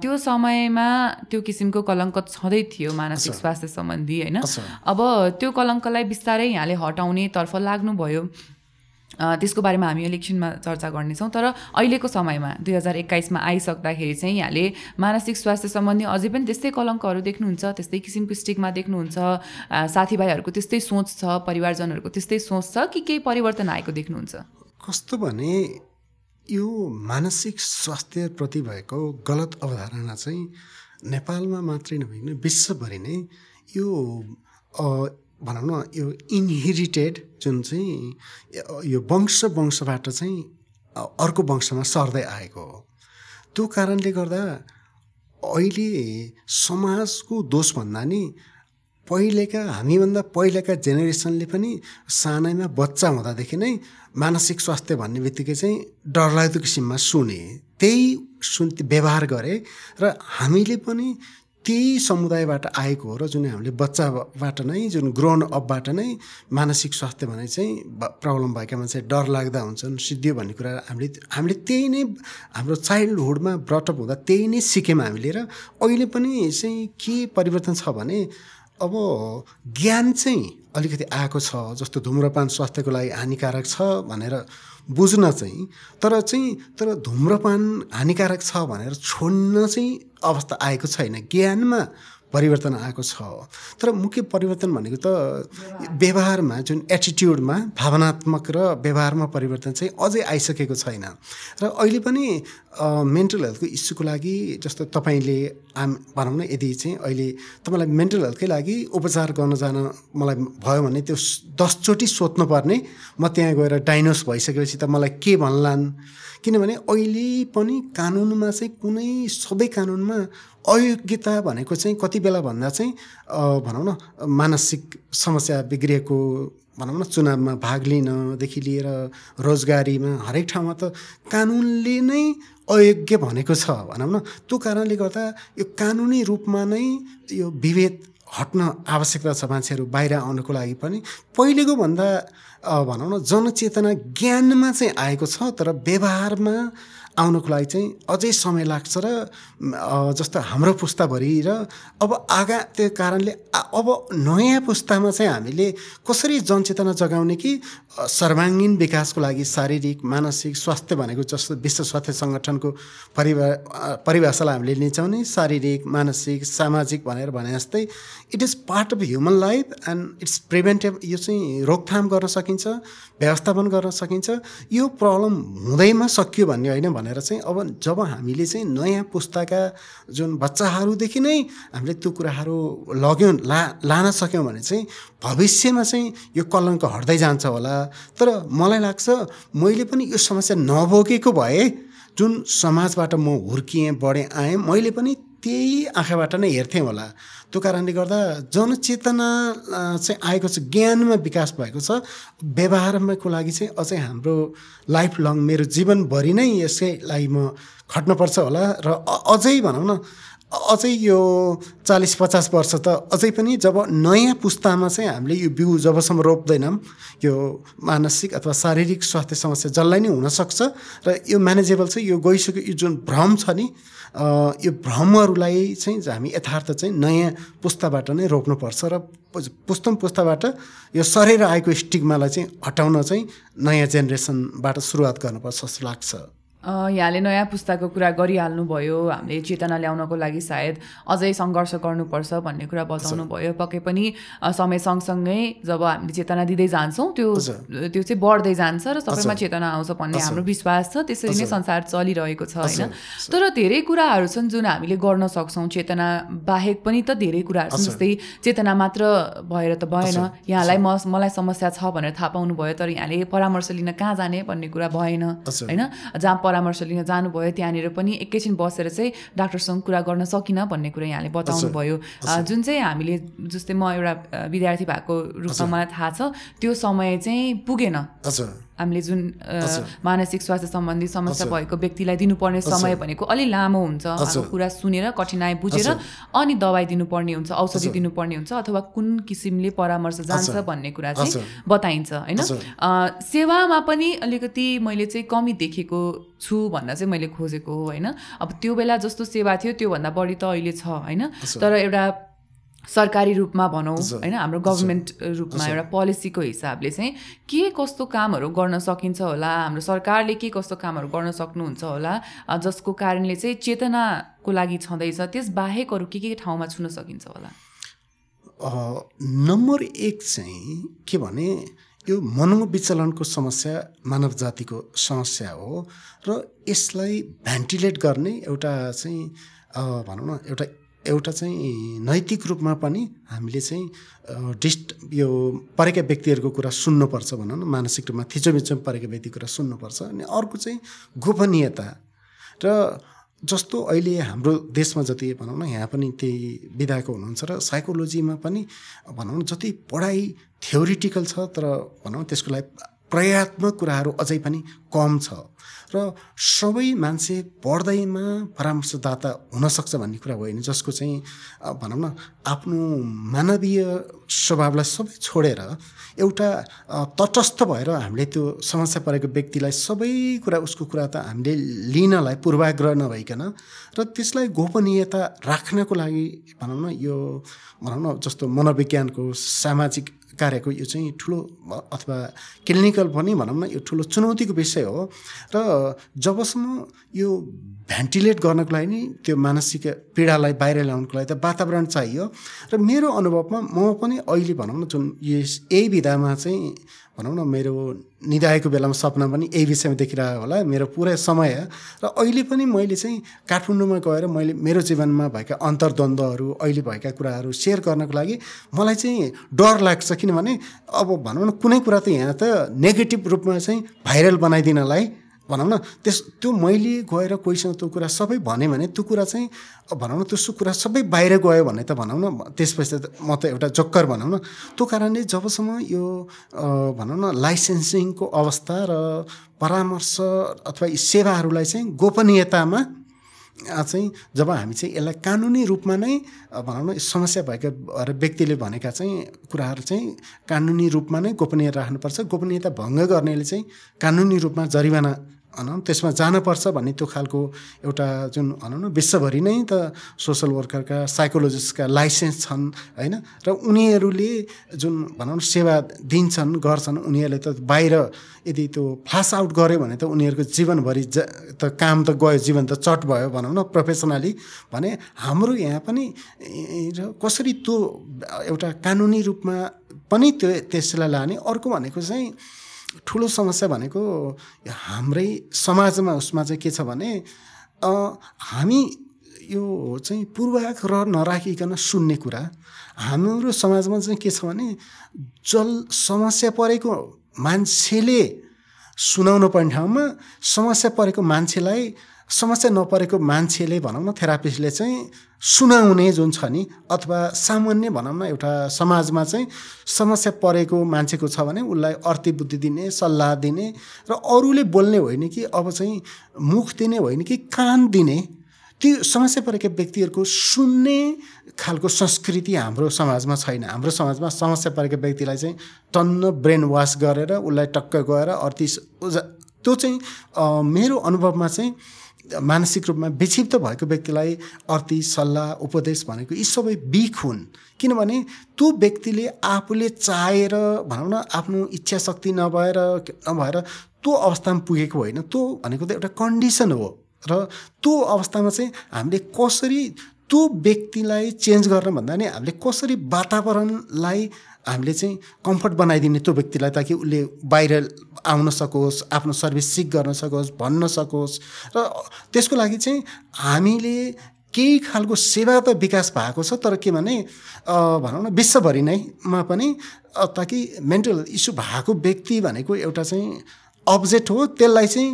A: त्यो समयमा त्यो किसिमको कलङ्क छँदै थियो मानसिक। स्वास्थ्य सम्बन्धी होइन। अब त्यो कलङ्कलाई बिस्तारै यहाँले हटाउनेतर्फ लाग्नुभयो। त्यसको बारेमा हामी इलेक्सनमा चर्चा गर्नेछौँ। तर अहिलेको समयमा दुई हजार एक्काइसमा आइसक्दाखेरि चाहिँ यहाँले मानसिक स्वास्थ्य सम्बन्धी अझै पनि त्यस्तै कलङ्कहरू देख्नुहुन्छ त्यस्तै किसिमको स्टिकमा देख्नुहुन्छ साथीभाइहरूको त्यस्तै सोच छ परिवारजनहरूको त्यस्तै सोच छ कि केही परिवर्तन आएको देख्नुहुन्छ?
B: कस्तो भने यो मानसिक स्वास्थ्यप्रति भएको गलत अवधारणा चाहिँ नेपालमा मात्रै नभइकन विश्वभरि नै यो भनौँ न यो इनहेरिटेड जुन चाहिँ यो वंश वंशबाट चाहिँ अर्को वंशमा सर्दै आएको हो। त्यो कारणले गर्दा अहिले समाजको दोष भन्दा नि पहिलेका हामीभन्दा पहिलेका जेनेरेसनले पनि सानैमा बच्चा हुँदादेखि नै मानसिक स्वास्थ्य भन्ने बित्तिकै चाहिँ डरलाग्दो किसिममा सुने त्यही सुन व्यवहार गरे र हामीले पनि त्यही समुदायबाट आएको हो र जुन हामीले बच्चाबाट नै जुन ग्रोन अपबाट नै मानसिक स्वास्थ्य भने चाहिँ प्रब्लम भएका मान्छे डर लाग्दा हुन्छन् सिद्धियो भन्ने कुरा हामीले हामीले त्यही नै हाम्रो चाइल्डहुडमा ब्रटअप हुँदा त्यही नै सिक्यौँ हामीले र अहिले पनि चाहिँ के परिवर्तन छ भने अब ज्ञान चाहिँ अलिकति आएको छ जस्तो धुम्रपान स्वास्थ्यको लागि हानिकारक छ भनेर बुझ्न चाहिँ तर चाहिँ तर धुम्रपान हानिकारक छ भनेर छोड्न चाहिँ अवस्था आएको छैन। ज्ञानमा परिवर्तन आएको छ। तर मुख्य परिवर्तन भनेको त व्यवहारमा जुन एटिट्युडमा भावनात्मक र व्यवहारमा परिवर्तन चाहिँ अझै आइसकेको छैन। र अहिले पनि मेन्टल हेल्थको इस्युको लागि जस्तो तपाईँले आम भनौँ न यदि चाहिँ अहिले तपाईँलाई मेन्टल हेल्थकै लागि उपचार गर्न जान मलाई भयो भने त्यो दसचोटि सोध्नुपर्ने म त्यहाँ गएर डाइनोस भइसकेपछि त मलाई के भन्लान्? किनभने अहिले पनि कानुनमा चाहिँ कुनै सबै कानुनमा अयोग्यता भनेको चाहिँ कति बेला भन्दा चाहिँ भनौँ न मानसिक समस्या बिग्रिएको भनौँ न चुनावमा भाग लिनदेखि लिएर रोजगारीमा हरेक ठाउँमा त कानुनले नै अयोग्य भनेको छ भनौँ न। त्यो कारणले गर्दा यो कानुनी रूपमा नै यो विभेद हट्न आवश्यकता छ मान्छेहरू बाहिर आउनको लागि पनि। पहिलेको भन्दा भनौँ न जनचेतना ज्ञानमा चाहिँ आएको छ तर व्यवहारमा आउनको लागि चाहिँ अझै समय लाग्छ र जस्तो हाम्रो पुस्ताभरि र अब आगा त्यो कारणले अब नयाँ पुस्तामा चाहिँ हामीले कसरी जनचेतना जगाउने कि सर्वाङ्गीन विकासको लागि शारीरिक मानसिक स्वास्थ्य भनेको जस्तो विश्व स्वास्थ्य सङ्गठनको परिभा परिभाषालाई हामीले लिन्छौँ नि शारीरिक मानसिक सामाजिक भनेर भने जस्तै it is part of human life and it's preventive यो चाहिँ रोकथाम गर्न सकिन्छ व्यवस्थापन गर्न सकिन्छ यो प्रब्लम हुँदैमा सकियो भन्ने होइन भनेर चाहिँ अब जब हामीले चाहिँ नयाँ पुस्ताका जुन बच्चाहरूदेखि नै हामीले त्यो कुराहरू लग्यौँ ला लान सक्यौँ भने चाहिँ भविष्यमा चाहिँ यो कलङ्क हट्दै जान्छ होला। तर मलाई लाग्छ मैले पनि यो समस्या नभोगेको भए जुन समाजबाट म हुर्किएँ बढेँ आएँ मैले पनि त्यही आँखाबाट नै हेर्थेँ होला। त्यो कारणले गर्दा जनचेतना चाहिँ आएको छ ज्ञानमा विकास भएको छ। व्यवहारको लागि चाहिँ अझै हाम्रो लाइफ लङ मेरो जीवनभरि नै यसैलाई म खट्नुपर्छ होला। र अझै भनौँ न अझै यो चालिस पचास वर्ष त अझै पनि जब नयाँ पुस्तामा चाहिँ हामीले यो बिउ जबसम्म रोप्दैनौँ यो मानसिक अथवा शारीरिक स्वास्थ्य समस्या जसलाई नै हुनसक्छ र यो म्यानेजेबल चाहिँ यो गइसक्यो यो जुन भ्रम छ नि यो भ्रमहरूलाई चाहिँ हामी यथार्थ चाहिँ नयाँ पुस्ताबाट नै रोक्नुपर्छ र पुस्तम पुस्ताबाट यो सरेर आएको स्टिगमालाई चाहिँ हटाउन चाहिँ नयाँ जेनेरेसनबाट सुरुवात गर्नुपर्छ जस्तो लाग्छ।
A: यहाँले नयाँ पुस्ताको कुरा गरिहाल्नुभयो हामीले चेतना ल्याउनको लागि सायद अझै सङ्घर्ष गर्नुपर्छ भन्ने कुरा बताउनु भयो। पक्कै पनि समय सँगसँगै जब हामीले चेतना दिँदै जान्छौँ त्यो त्यो चाहिँ बढ्दै जान्छ र सबैमा चेतना आउँछ भन्ने हाम्रो विश्वास छ। त्यसरी नै संसार चलिरहेको छ होइन? तर धेरै कुराहरू छन् जुन हामीले गर्न सक्छौँ। चेतना बाहेक पनि त धेरै कुराहरू छन्। जस्तै चेतना मात्र भएर त भएन। यहाँलाई म मलाई समस्या छ भनेर थाहा पाउनु भयो तर यहाँले परामर्श लिन कहाँ जाने भन्ने कुरा भएन होइन? जहाँ परामर्श लिन जानुभयो त्यहाँनिर पनि एकैछिन बसेर चाहिँ डाक्टरसँग कुरा गर्न सकिनँ भन्ने कुरा यहाँले बताउनु भयो जुन चाहिँ हामीले जस्तै म एउटा विद्यार्थी भएको रूपमा मलाई थाहा छ त्यो समय चाहिँ पुगेन। हामीले जुन मानसिक स्वास्थ्य सम्बन्धी समस्या भएको व्यक्तिलाई दिनुपर्ने समय भनेको अलि लामो हुन्छ। कुरा सुनेर कठिनाइ बुझेर अनि दबाई दिनुपर्ने हुन्छ औषधि दिनुपर्ने हुन्छ अथवा कुन किसिमले परामर्श जान्छ भन्ने कुरा चाहिँ बताइन्छ होइन? सेवामा पनि अलिकति मैले चाहिँ कमी देखेको छु भन्न चाहिँ मैले खोजेको हो होइन? अब त्यो बेला जस्तो सेवा थियो त्योभन्दा बढी त अहिले छ होइन? तर एउटा सरकारी रूपमा भनौँ होइन? हाम्रो गभर्मेन्ट रूपमा एउटा पोलिसीको हिसाबले चाहिँ के कस्तो कामहरू गर्न सकिन्छ होला? हाम्रो सरकारले के कस्तो कामहरू गर्न सक्नुहुन्छ होला? जसको कारणले चाहिँ चेतनाको लागि छँदैछ त्यस बाहेक अरू के के ठाउँमा छुन सकिन्छ होला?
B: नम्बर एक चाहिँ के भने यो मनोविचलनको समस्या मानव जातिको समस्या हो र यसलाई भेन्टिलेट गर्ने एउटा चाहिँ भनौँ न एउटा एउटा चाहिँ नैतिक रूपमा पनि हामीले चाहिँ डिस्ट यो परेका व्यक्तिहरूको कुरा सुन्नुपर्छ भनौँ न मानसिक रूपमा थिचोमिचोम परेका व्यक्तिको कुरा सुन्नुपर्छ अनि अर्को चाहिँ गोपनीयता र जस्तो अहिले हाम्रो देशमा जति भनौँ न यहाँ पनि त्यही विधायक हुनुहुन्छ र साइकोलोजीमा पनि भनौँ न जति पढाइ थ्योरिटिकल छ तर भनौँ त्यसको लागि प्रयात्मक कुराहरू अझै पनि कम छ। र सबै मान्छे पढ्दैमा परामर्शदाता हुनसक्छ भन्ने कुरा होइन जसको चाहिँ भनौँ न आफ्नो मानवीय स्वभावलाई सबै छोडेर एउटा तटस्थ भएर हामीले त्यो समस्या परेको व्यक्तिलाई सबै कुरा उसको कुरा त हामीले लिनलाई पूर्वाग्रह नभइकन र त्यसलाई गोपनीयता राख्नको लागि भनौँ न यो भनौँ न जस्तो मनोविज्ञानको सामाजिक कार्यको यो चाहिँ ठुलो अथवा क्लिनिकल पनि भनौँ न यो ठुलो चुनौतीको विषय हो। र जबसम्म यो भेन्टिलेट गर्नको लागि नि त्यो मानसिक पीडालाई बाहिर ल्याउनको लागि त वातावरण चाहियो। र मेरो अनुभवमा म पनि अहिले भनौँ न जुन यस यही विधामा चाहिँ भनौँ न मेरो निधाएको बेलामा सपना पनि यही विषयमा देखिरहेको होला। मेरो पुरै समय। र अहिले पनि मैले चाहिँ काठमाडौँमा गएर मैले मेरो जीवनमा भएका अन्तर्द्वन्द्वहरू अहिले भएका कुराहरू सेयर गर्नको लागि मलाई चाहिँ डर लाग्छ किनभने अब भनौँ न कुनै कुरा त यहाँ त नेगेटिभ रूपमा चाहिँ भाइरल बनाइदिनलाई भनौँ न त्यस त्यो मैले गएर कोहीसँग त्यो कुरा सबै भनेँ भने त्यो कुरा चाहिँ भनौँ न त्यो कुरा सबै बाहिर गयो भने त भनौँ न त्यसपछि त म त एउटा जोक्कर भनौँ न। त्यो कारणले जबसम्म यो भनौँ न लाइसेन्सिङको अवस्था र परामर्श अथवा सेवाहरूलाई चाहिँ गोपनीयतामा चाहिँ जब हामी चाहिँ यसलाई कानुनी रूपमा नै भनौँ न समस्या भएका व्यक्तिले भनेका चाहिँ कुराहरू चाहिँ कानुनी रूपमा नै गोपनीय राख्नुपर्छ। गोपनीयता भङ्ग गर्नेले चाहिँ कानुनी रूपमा जरिवाना भनौँ त्यसमा जानुपर्छ भन्ने त्यो खालको एउटा जुन भनौँ न विश्वभरि नै त सोसल वर्करका साइकोलोजिस्टका लाइसेन्स छन् होइन? र उनीहरूले जुन भनौँ सेवा दिन्छन् गर्छन् उनीहरूले त बाहिर यदि त्यो फ्लास आउट गऱ्यो भने त उनीहरूको जीवनभरि ज त काम त गयो जीवन त चट भयो भनौँ न प्रोफेसनली। भने हाम्रो यहाँ पनि कसरी त्यो एउटा कानुनी रूपमा पनि त्यो त्यसलाई लाने अर्को भनेको चाहिँ ठुलो समस्या भनेको हाम्रै समाजमा उसमा चाहिँ के छ भने हामी यो चाहिँ पूर्वाग्रह नराखिकन सुन्ने कुरा हाम्रो समाजमा चाहिँ के छ भने जल समस्या परेको मान्छेले सुनाउनु पर्ने ठाउँमा समस्या परेको मान्छेलाई समस्या नपरेको मान्छेले भनौँ न थेरापिस्टले चाहिँ सुनाउने जुन छ नि अथवा सामान्य भनौँ न एउटा समाजमा चाहिँ समस्या परेको मान्छेको छ भने उसलाई अर्थी बुद्धि दिने सल्लाह दिने र अरूले बोल्ने होइन कि अब चाहिँ मुख दिने होइन कि कान दिने त्यो समस्या परेका व्यक्तिहरूको सुन्ने खालको संस्कृति हाम्रो समाजमा छैन। हाम्रो समाजमा समस्या परेका व्यक्तिलाई चाहिँ टन्न ब्रेन वास गरेर उसलाई टक्क गएर अर्थी त्यो चाहिँ मेरो अनुभवमा चाहिँ मानसिक रूपमा विक्षिप्त भएको व्यक्तिलाई अर्थी सल्लाह उपदेश भनेको यी सबै बिख हुन्। किनभने त्यो व्यक्तिले आफूले चाहेर भनौँ न आफ्नो इच्छा शक्ति नभएर नभएर त्यो अवस्थामा पुगेको होइन। त्यो भनेको त एउटा कन्डिसन हो। र त्यो अवस्थामा चाहिँ हामीले कसरी त्यो व्यक्तिलाई चेन्ज गर्न भन्दा नि हामीले कसरी वातावरणलाई हामीले चाहिँ कम्फर्ट बनाइदिने त्यो व्यक्तिलाई ताकि उसले बाहिर आउन सकोस् आफ्नो सर्भिस सिक गर्न सकोस् भन्न सकोस्। र त्यसको लागि चाहिँ हामीले केही खालको सेवा त विकास भएको छ तर के भने भनौँ न विश्वभरि नैमा पनि ताकि मेन्टल इस्यु भएको व्यक्ति भनेको एउटा चाहिँ अब्जेक्ट हो। त्यसलाई चाहिँ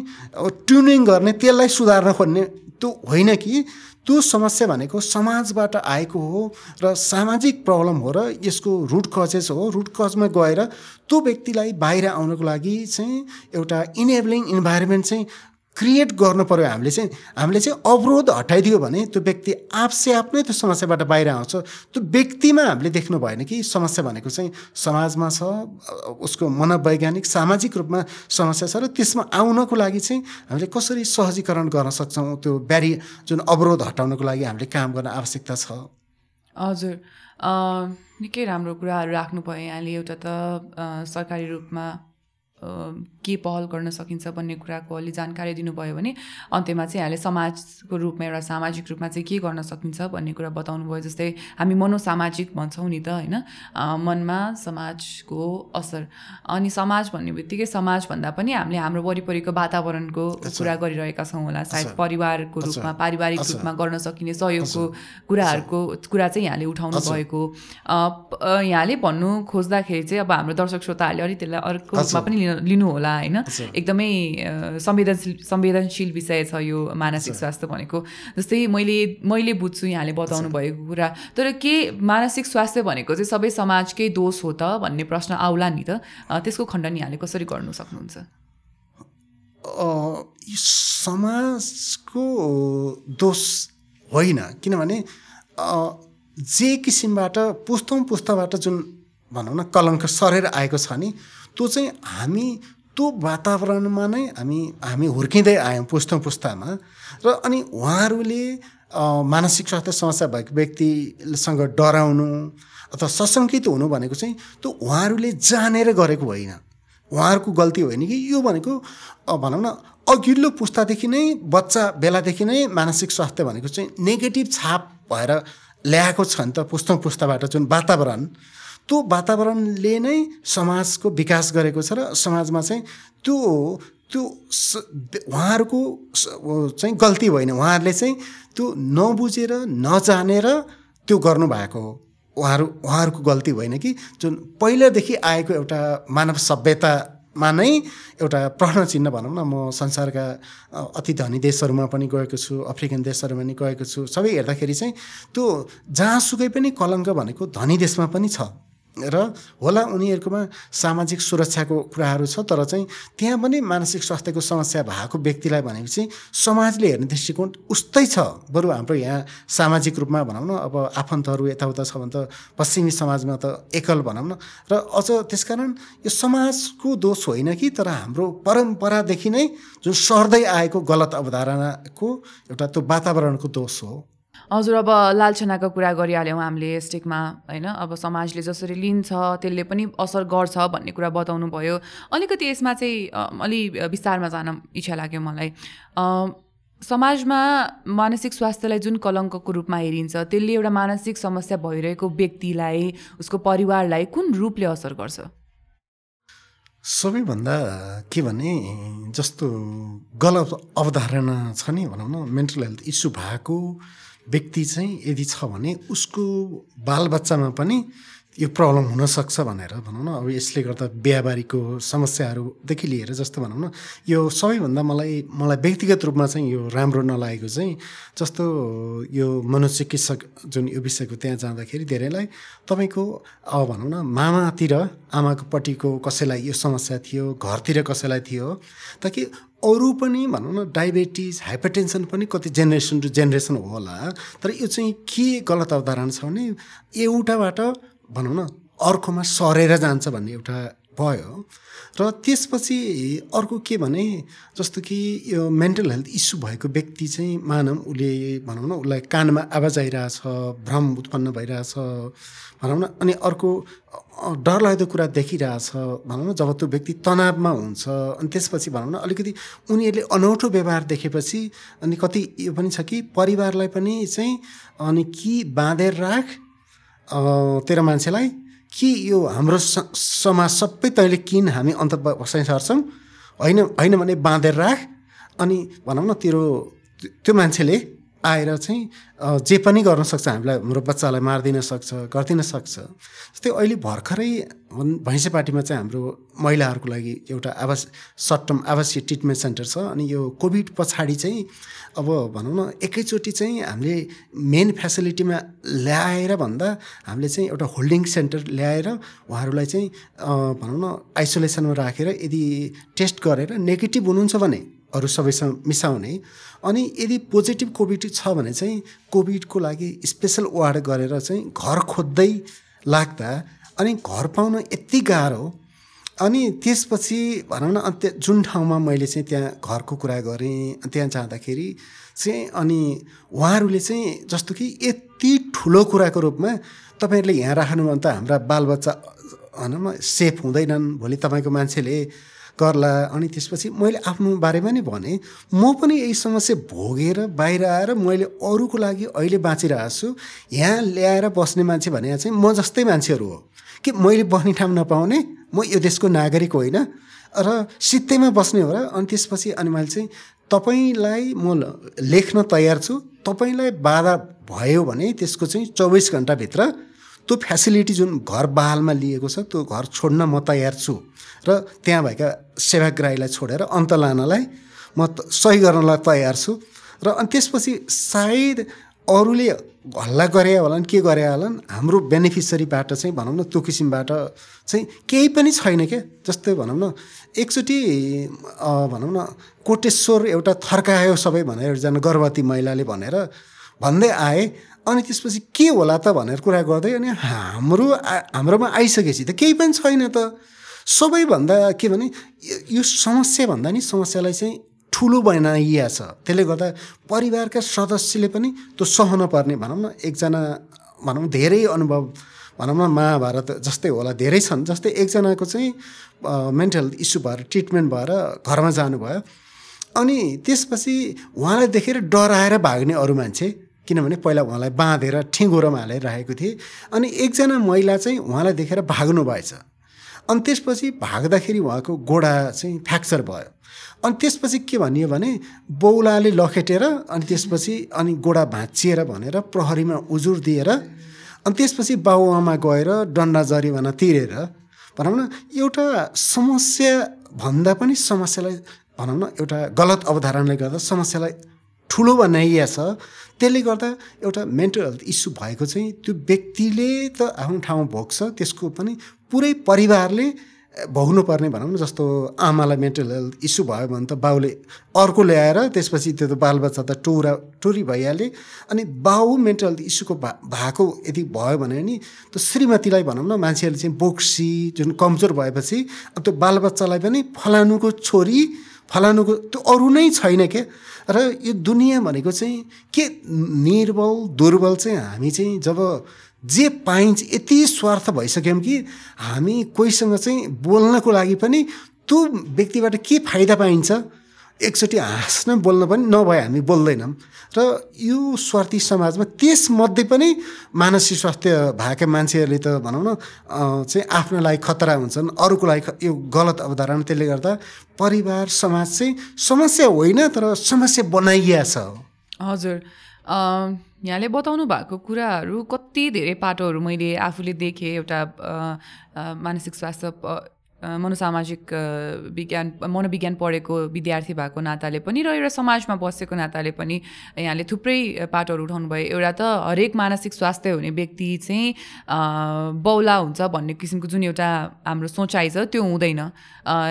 B: ट्युनिङ गर्ने त्यसलाई सुधार्न खोज्ने त्यो होइन कि त्यो समस्या भनेको समाजबाट आएको हो र सामाजिक प्रब्लम हो र यसको रुट कजेस हो। रुट कजमा गएर त्यो व्यक्तिलाई बाहिर आउनको लागि चाहिँ एउटा इनेबलिङ इन्भाइरोमेन्ट चाहिँ क्रिएट गर्नु पऱ्यो हामीले चाहिँ हामीले चाहिँ अवरोध हटाइदियो भने त्यो व्यक्ति आफसे आफ नै त्यो समस्याबाट बाहिर आउँछ। त्यो व्यक्तिमा हामीले देख्नु भएन कि समस्या भनेको चाहिँ समाजमा छ उसको मनोवैज्ञानिक सामाजिक रूपमा समस्या छ र त्यसमा आउनको लागि चाहिँ हामीले कसरी सहजीकरण गर्न सक्छौँ? त्यो ब्यारि जुन अवरोध हटाउनको लागि हामीले काम गर्न आवश्यकता छ।
A: हजुर। निकै राम्रो कुराहरू राख्नु भयो यहाँले। एउटा त सरकारी रूपमा के पहल गर्न सकिन्छ भन्ने कुराको अलि जानकारी दिनुभयो भने अन्त्यमा चाहिँ यहाँले समाजको रूपमा एउटा सामाजिक रूपमा चाहिँ के गर्न सकिन्छ भन्ने कुरा बताउनु भयो जस्तै हामी मनोसामाजिक भन्छौँ नि त होइन? मनमा समाजको असर अनि समाज भन्ने बित्तिकै समाज भन्दा पनि हामीले हाम्रो वरिपरिको वातावरणको कुरा गरिरहेका छौँ होला सायद परिवारको रूपमा पारिवारिक रूपमा गर्न सकिने सहयोगको कुराहरूको कुरा चाहिँ यहाँले उठाउनु भएको। यहाँले भन्नु खोज्दाखेरि चाहिँ अब हाम्रो दर्शक श्रोताहरूले अलिक त्यसलाई अर्को रूपमा पनि लिन लिनु होला होइन एकदमै संवेदनशील संवेदनशील विषय छ यो मानसिक स्वास्थ्य भनेको। जस्तै मैले मैले बुझ्छु यहाँले बताउनु भएको कुरा। तर के मानसिक स्वास्थ्य भनेको चाहिँ सबै समाजकै दोष हो त भन्ने प्रश्न आउला नि त? त्यसको खण्डन यहाँले कसरी गर्नु सक्नुहुन्छ?
B: समाजको दोष होइन। किनभने जे किसिमबाट पुस्तौँ पुस्ताबाट जुन भनौँ न कलङ्क सरेर आएको छ नि त्यो चाहिँ हामी त्यो वातावरणमा नै हामी हामी हुर्किँदै आयौँ पुस्तौँ पुस्तामा। र अनि उहाँहरूले मानसिक स्वास्थ्य समस्या भएको व्यक्तिसँग डराउनु अथवा सशङ्कित हुनु भनेको चाहिँ त्यो उहाँहरूले जानेर गरेको होइन। उहाँहरूको गल्ती होइन कि यो भनेको भनौँ न अघिल्लो पुस्तादेखि नै बच्चा बेलादेखि नै मानसिक स्वास्थ्य भनेको चाहिँ नेगेटिभ छाप भएर ल्याएको छ नि त पुस्तौँ पुस्ताबाट जुन वातावरण। त्यो वातावरणले नै समाजको विकास गरेको छ र समाजमा चाहिँ त्यो त्यो उहाँहरूको चाहिँ गल्ती होइन उहाँहरूले चाहिँ त्यो नबुझेर नजानेर त्यो गर्नुभएको हो। उहाँहरू उहाँहरूको गल्ती होइन कि जुन पहिलादेखि आएको एउटा मानव सभ्यता मा नै एउटा प्रश्न चिन्ह भनौँ न म संसारका अति धनी देशहरूमा पनि गएको छु अफ्रिकन देशहरूमा पनि गएको छु सबै हेर्दाखेरि चाहिँ त्यो जहाँसुकै पनि कलङ्क भनेको धनी देशमा पनि छ। र होला उनीहरूकोमा सामाजिक सुरक्षाको कुराहरू छ तर चाहिँ त्यहाँ पनि मानसिक स्वास्थ्यको समस्या भएको व्यक्तिलाई भनेपछि समाजले हेर्ने दृष्टिकोण उस्तै छ। बरु हाम्रो यहाँ सामाजिक रूपमा भनौँ न अब आफन्तहरू यताउता छ भने त पश्चिमी समाजमा त एकल भनौँ न। र अझ त्यसकारण यो समाजको दोष होइन कि तर हाम्रो परम्परादेखि नै जुन सर्दै आएको गलत अवधारणाको एउटा त्यो वातावरणको दोष हो।
A: हजुर अब लालछनाको कुरा गरिहाल्यौँ हामीले स्टिकमा होइन? अब समाजले जसरी लिन्छ त्यसले पनि असर गर्छ भन्ने कुरा बताउनु भयो अलिकति यसमा चाहिँ अलि विस्तारमा जान इच्छा लाग्यो मलाई। समाजमा मानसिक स्वास्थ्यलाई जुन कलङ्कको रूपमा हेरिन्छ त्यसले एउटा मानसिक समस्या भइरहेको व्यक्तिलाई उसको परिवारलाई कुन रूपले असर गर्छ?
B: सबैभन्दा के भने जस्तो गलत अवधारणा छ नि भनौँ न मेन्टल हेल्थ इस्यु भएको व्यक्ति चाहिँ यदि छ भने उसको बालबच्चामा पनि यो प्रब्लम हुनसक्छ भनेर भनौँ न। अब यसले गर्दा बिहाबारीको समस्याहरूदेखि लिएर जस्तो भनौँ न यो सबैभन्दा मलाई मलाई व्यक्तिगत रूपमा चाहिँ यो राम्रो नलागेको चाहिँ जस्तो यो मनोचिकित्सक जुन यो विषयको त्यहाँ जाँदाखेरि धेरैलाई तपाईँको अब भनौँ न मामातिर आमाको पट्टिको कसैलाई यो समस्या थियो घरतिर कसैलाई थियो ताकि अरू पनि भनौँ न डायबेटिज हाइपरटेन्सन पनि कति जेनेरेसन टु जेनेरेसन होला तर यो चाहिँ के गलत अवधारणा छ भने एउटाबाट भनौँ न अर्कोमा सरेर जान्छ भन्ने एउटा भयो। र त्यसपछि अर्को के भने जस्तो कि यो मेन्टल हेल्थ इस्यु भएको व्यक्ति चाहिँ मानव उसले भनौँ न उसलाई कानमा आवाज आइरहेछ भ्रम उत्पन्न भइरहेछ भनौँ न अनि अर्को डरलाग्दो कुरा देखिरहेछ भनौँ न जब त्यो व्यक्ति तनावमा हुन्छ अनि त्यसपछि भनौँ न अलिकति उनीहरूले अनौठो व्यवहार देखेपछि अनि कति यो पनि छ कि परिवारलाई पनि चाहिँ अनि कि बाँधेर राख तेरो मान्छेलाई कि यो हाम्रो समाज सबै तैँले किन हामी अन्त बसाइ सर्छौँ होइन होइन भने बाँधेर राख। अनि भनौँ न तेरो त्यो मान्छेले आएर चाहिँ जे पनि गर्न सक्छ हामीलाई हाम्रो बच्चालाई मारिदिन सक्छ गरिदिन सक्छ। जस्तै अहिले भर्खरै भैँसे पार्टीमा चाहिँ हाम्रो महिलाहरूको लागि एउटा आवास सर्ट टर्म आवासीय ट्रिटमेन्ट सेन्टर छ। अनि यो कोभिड पछाडि चाहिँ अब भनौँ न एकैचोटि चाहिँ हामीले मेन फेसिलिटीमा ल्याएर भन्दा हामीले चाहिँ एउटा होल्डिङ सेन्टर ल्याएर उहाँहरूलाई चाहिँ भनौँ न आइसोलेसनमा राखेर यदि टेस्ट गरेर नेगेटिभ हुनुहुन्छ भने अरू सबैसँग मिसाउने। अनि यदि पोजिटिभ कोभिड छ भने चाहिँ कोभिडको लागि स्पेसल वार्ड गरेर चाहिँ घर खोज्दै लाग्दा अनि घर पाउन यति गाह्रो। अनि त्यसपछि भनौँ न अन्त्य जुन ठाउँमा मैले चाहिँ त्यहाँ घरको कुरा गरेँ त्यहाँ जाँदाखेरि चाहिँ अनि उहाँहरूले चाहिँ जस्तो कि यति ठुलो कुराको रूपमा तपाईँहरूले यहाँ राख्नु भने त हाम्रा बालबच्चा भनौँ न सेफ हुँदैनन्। भोलि तपाईँको मान्छेले गर्ला। अनि त्यसपछि मैले आफ्नो बारेमा नि भने म पनि यही समस्या भोगेर बाहिर आएर मैले अरूको लागि अहिले बाँचिरहेको छु। यहाँ ल्याएर बस्ने मान्छे भने चाहिँ म जस्तै मान्छेहरू हो। कि मैले बस्ने ठाउँ नपाउने? म यो देशको नागरिक होइन। र सित्तैमा बस्ने हो र। अनि त्यसपछि अनि मैले चाहिँ तपाईँलाई म लेख्न तयार छु। तपाईँलाई बाधा भयो भने त्यसको चाहिँ चौबिस घन्टाभित्र त्यो फेसिलिटी जुन घर बहालमा लिएको छ त्यो घर छोड्न म तयार छु र त्यहाँ भएका सेवाग्राहीलाई छोडेर अन्त लानलाई म सही गर्नलाई तयार छु र अनि त्यसपछि सायद अरूले हल्ला गरे होलान् के गरे होलान् हाम्रो बेनिफिसरीबाट चाहिँ भनौँ न त्यो किसिमबाट चाहिँ केही पनि छैन क्या। जस्तै भनौँ न एकचोटि भनौँ न कोटेश्वर एउटा थर्कायो सबै भनेर एकजना गर्भवती महिलाले भनेर भन्दै आए अनि त्यसपछि के होला त भनेर कुरा गर्दै अनि हाम्रो हाम्रोमा आइसकेपछि त केही पनि छैन त। सबैभन्दा के भने यो समस्या भन्दा नि समस्यालाई चाहिँ ठुलो बनाइया छ। त्यसले गर्दा परिवारका सदस्यले पनि त्यो सहन पर्ने भनौँ न एकजना भनौँ धेरै अनुभव भनौँ न महाभारत जस्तै होला धेरै छन् जस्तै एकजनाको चाहिँ मेन्टल इस्यु भएर ट्रिटमेन्ट भएर घरमा जानुभयो। अनि त्यसपछि उहाँलाई देखेर डराएर भाग्ने अरू मान्छे किनभने पहिला उहाँलाई बाँधेर ठिङ्गुरोमा हालेर राखेको थिएँ अनि एकजना महिला चाहिँ उहाँलाई देखेर भाग्नु भएछ। अनि त्यसपछि भाग्दाखेरि उहाँको गोडा चाहिँ फ्र्याक्चर भयो। अनि त्यसपछि के भनियो भने बौलाले लखेटेर अनि त्यसपछि अनि गोडा भाँचिएर भनेर प्रहरीमा उजुर दिएर अनि त्यसपछि बाबुआमा गएर डन्डा जरिवाना तिरेर भनौँ न एउटा समस्या भन्दा पनि समस्यालाई भनौँ न एउटा गलत अवधारणाले गर्दा समस्यालाई ठुलो बनाइया छ। त्यसले गर्दा एउटा मेन्टल हेल्थ इस्यु भएको चाहिँ त्यो व्यक्तिले त आफ्नो ठाउँ भोग्छ त्यसको पनि पुरै परिवारले भोग्नुपर्ने भनौँ न जस्तो आमालाई मेन्टल हेल्थ इस्यु भयो भने त बाउले अर्को ल्याएर त्यसपछि त्यो त बालबच्चा त टोरा टोरी भइहाले। अनि बाउ मेन्टल हेल्थ इस्युको भा भएको यदि भयो भने नि त्यो श्रीमतीलाई भनौँ न मान्छेहरूले चाहिँ बोक्सी जुन कमजोर भएपछि अब त्यो बालबच्चालाई पनि फलानुको छोरी फलानुको त्यो अरू नै छैन क्या र यो दुनियाँ भनेको चाहिँ के निर्बल दुर्बल चाहिँ हामी चाहिँ जब जे पाइन्छ यति स्वार्थ भइसक्यौँ कि हामी कोहीसँग चाहिँ बोल्नको लागि पनि त्यो व्यक्तिबाट के फाइदा पाइन्छ? एकचोटि हाँस्न बोल्न पनि नभए हामी बोल्दैनौँ। र यो स्वार्थी समाजमा त्यसमध्ये पनि मानसिक स्वास्थ्य भएका मान्छेहरूले त भनौँ न चाहिँ आफ्नो लागि खतरा हुन्छन् अरूको लागि यो गलत अवधारणा त्यसले गर्दा परिवार समाज चाहिँ समस्या होइन तर समस्या बनाइया छ।
A: हजुर। यहाँले बताउनु भएको कुराहरू कति धेरै पाटोहरू मैले आफूले देखेँ एउटा मानसिक स्वास्थ्य मनोसामाजिक विज्ञान मनोविज्ञान पढेको विद्यार्थी भएको नाताले पनि र एउटा समाजमा बसेको नाताले पनि यहाँले थुप्रै पाटोहरू उठाउनु भयो। एउटा त हरेक मानसिक स्वास्थ्य हुने व्यक्ति चाहिँ बौला हुन्छ भन्ने किसिमको जुन एउटा हाम्रो सोचाइ छ त्यो हुँदैन।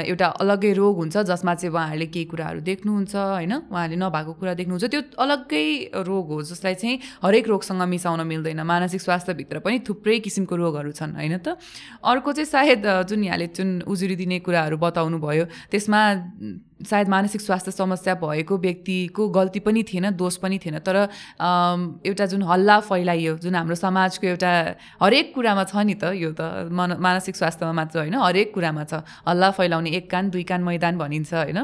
A: एउटा अलग्गै रोग हुन्छ जसमा चाहिँ उहाँहरूले केही कुराहरू देख्नुहुन्छ होइन? उहाँहरूले नभएको कुरा देख्नुहुन्छ। त्यो अलग्गै रोग हो जसलाई चाहिँ हरेक रोगसँग मिसाउन मिल्दैन। मानसिक स्वास्थ्यभित्र पनि थुप्रै किसिमको रोगहरू छन् होइन त? अर्को चाहिँ सायद जुन यहाँले जुन उजुरी दिने कुराहरू बताउनु भयो त्यसमा सायद मानसिक स्वास्थ्य समस्या भएको व्यक्तिको गल्ती पनि थिएन दोष पनि थिएन। तर एउटा जुन हल्ला फैलाइयो जुन हाम्रो समाजको एउटा हरेक कुरामा छ नि त यो त मन मानसिक स्वास्थ्यमा मात्र होइन हरेक कुरामा छ। हल्ला फैलाउने एक कान दुई कान मैदान भनिन्छ होइन?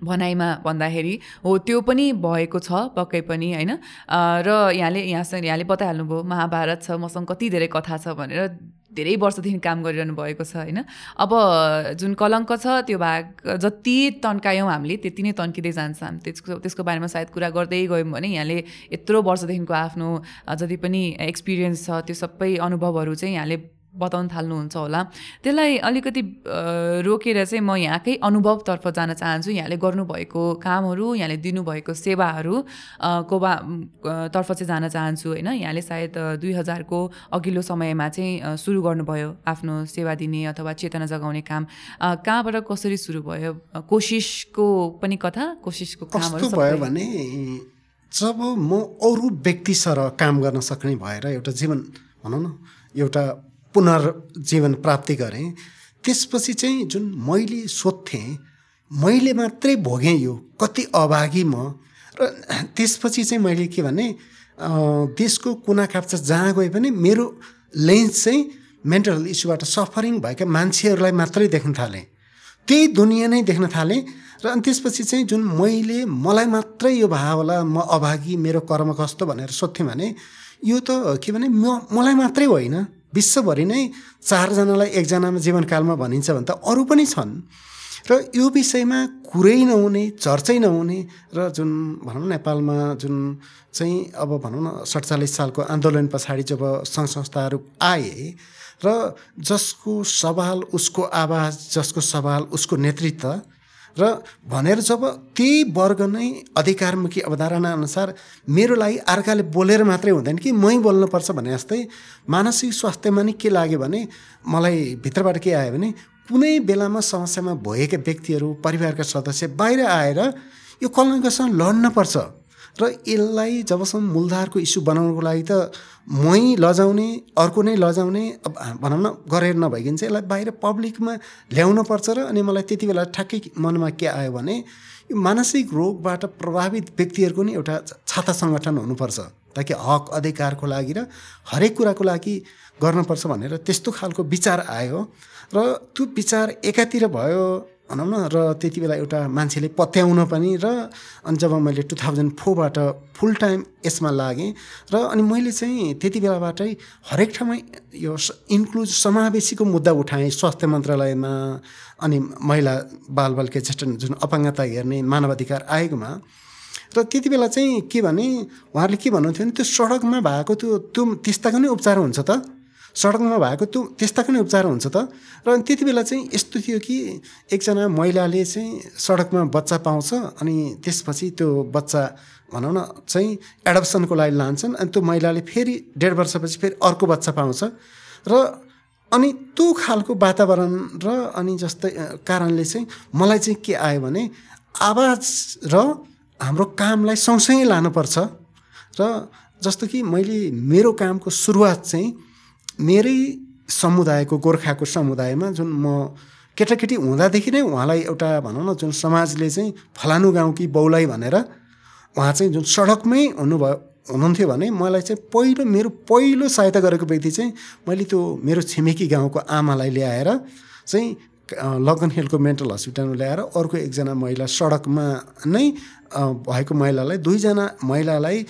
A: भनाइमा भन्दाखेरि हो त्यो पनि भएको छ पक्कै पनि होइन? र यहाँले यहाँसँग यहाँले बताइहाल्नुभयो महाभारत छ मसँग कति धेरै कथा छ भनेर धेरै वर्षदेखि काम गरिरहनु भएको छ होइन? अब जुन कलङ्क छ त्यो भाग जति तन्कायौँ हामीले त्यति नै तन्किँदै जान्छ हामी। त्यसको त्यसको बारेमा सायद कुरा गर्दै गयौँ भने यहाँले यत्रो वर्षदेखिको आफ्नो जति पनि एक्सपिरियन्स छ त्यो सबै अनुभवहरू चाहिँ यहाँले बताउन थाल्नुहुन्छ होला। त्यसलाई अलिकति रोकेर चाहिँ म यहाँकै अनुभवतर्फ जान चाहन्छु। यहाँले गर्नुभएको कामहरू यहाँले दिनुभएको सेवाहरू को बा तर्फ चाहिँ जान चाहन्छु होइन। यहाँले सायद दुई हजारको अघिल्लो समयमा चाहिँ सुरु गर्नुभयो आफ्नो सेवा दिने अथवा चेतना जगाउने काम। कहाँबाट कसरी सुरु भयो? कोसिसको पनि कथा कोसिसको
B: कामहरू भयो भने जब म अरू व्यक्ति सर काम गर्न सक्ने भएर एउटा जीवन भनौँ न एउटा पुनर्जीवन प्राप्ति गरेँ। त्यसपछि चाहिँ जुन मैले सोध्थेँ मैले मात्रै भोगेँ यो कति अभागी म? र त्यसपछि चाहिँ मैले के भने देशको कुना काप्चा जहाँ गए पनि मेरो लेन्स चाहिँ मेन्टल इस्युबाट सफरिङ भएका मान्छेहरूलाई मात्रै देख्न थालेँ। त्यही दुनियाँ नै देख्न थालेँ र अनि त्यसपछि चाहिँ जुन मैले मलाई मात्रै यो भए होला म अभागी मेरो कर्म कस्तो भनेर सोध्थेँ भने यो त के भने म मलाई मात्रै होइन। विश्वभरि नै चारजनालाई एकजनामा जीवनकालमा भनिन्छ भने त अरू पनि छन्। र यो विषयमा कुरै नहुने चर्चै नहुने र जुन भनौँ नेपालमा जुन चाहिँ अब भनौँ न सडचालिस सालको आन्दोलन पछाडि जब सङ्घ संस्थाहरू आए र जसको सवाल उसको आवाज जसको सवाल उसको नेतृत्व र भनेर जब त्यही वर्ग नै अधिकारमुखी अवधारणा अनुसार मेरो लागि अर्काले बोलेर मात्रै हुँदैन कि मै बोल्नुपर्छ भने जस्तै मानसिक स्वास्थ्यमा नि के लाग्यो भने मलाई भित्रबाट के आयो भने कुनै बेलामा समस्यामा भएका व्यक्तिहरू परिवारका सदस्य बाहिर आएर यो कलङ्कसँग लड्नपर्छ र यसलाई जबसम्म मूलधारको इस्यु बनाउनुको लागि त मै लजाउने अर्को नै लजाउने अब भनौँ न गरेर नभइकन चाहिँ यसलाई बाहिर पब्लिकमा ल्याउनु पर्छ र अनि मलाई त्यति बेला ठ्याक्कै मनमा के आयो भने यो मानसिक रोगबाट प्रभावित व्यक्तिहरूको नि एउटा छाता सङ्गठन हुनुपर्छ। ताकि हक अधिकारको लागि र हरेक कुराको लागि गर्नुपर्छ भनेर त्यस्तो खालको विचार आयो। र त्यो विचार एकातिर भयो भनौँ न र त्यति बेला एउटा मान्छेले पत्याउन पनि र अनि जब मैले टु थाउजन्ड फोरबाट फुल टाइम यसमा लागेँ र अनि मैले चाहिँ त्यति बेलाबाटै हरेक ठाउँमा यो इन्क्लुज समावेशीको मुद्दा उठाएँ स्वास्थ्य मन्त्रालयमा अनि महिला बालबालिका ज्येष्ठ जुन अपाङ्गता हेर्ने मानवाधिकार आयोगमा। र त्यति बेला चाहिँ के भने उहाँहरूले के भन्नुहुन्थ्यो भने त्यो सडकमा भएको त्यो त्यो त्यस्ताको नै उपचार हुन्छ त? सडकमा भएको त्यो त्यस्ताको नै उपचार हुन्छ त? र त्यति बेला चाहिँ यस्तो थियो कि एकजना महिलाले चाहिँ सडकमा बच्चा पाउँछ अनि त्यसपछि त्यो बच्चा भनौँ न चाहिँ एडप्सनको लागि लान्छन् अनि त्यो महिलाले फेरि डेढ वर्षपछि फेरि अर्को बच्चा पाउँछ। र अनि त्यो खालको वातावरण र अनि जस्तै कारणले चाहिँ मलाई चाहिँ के आयो भने आवाज र हाम्रो कामलाई सँगसँगै लानुपर्छ। र जस्तो कि मैले मेरो कामको सुरुवात चाहिँ मेरै समुदायको गोर्खाको समुदायमा जुन म केटाकेटी हुँदादेखि नै उहाँलाई एउटा भनौँ न जुन समाजले चाहिँ फलानु गाउँ कि बौलाई भनेर उहाँ चाहिँ जुन सडकमै हुनुभयो हुनुहुन्थ्यो भने मलाई चाहिँ पहिलो मेरो पहिलो सहायता गरेको व्यक्ति चाहिँ मैले त्यो मेरो छिमेकी गाउँको आमालाई ल्याएर चाहिँ लगन हिलको मेन्टल हस्पिटलमा ल्याएर अर्को एकजना महिला सडकमा नै भएको महिलालाई दुईजना महिलालाई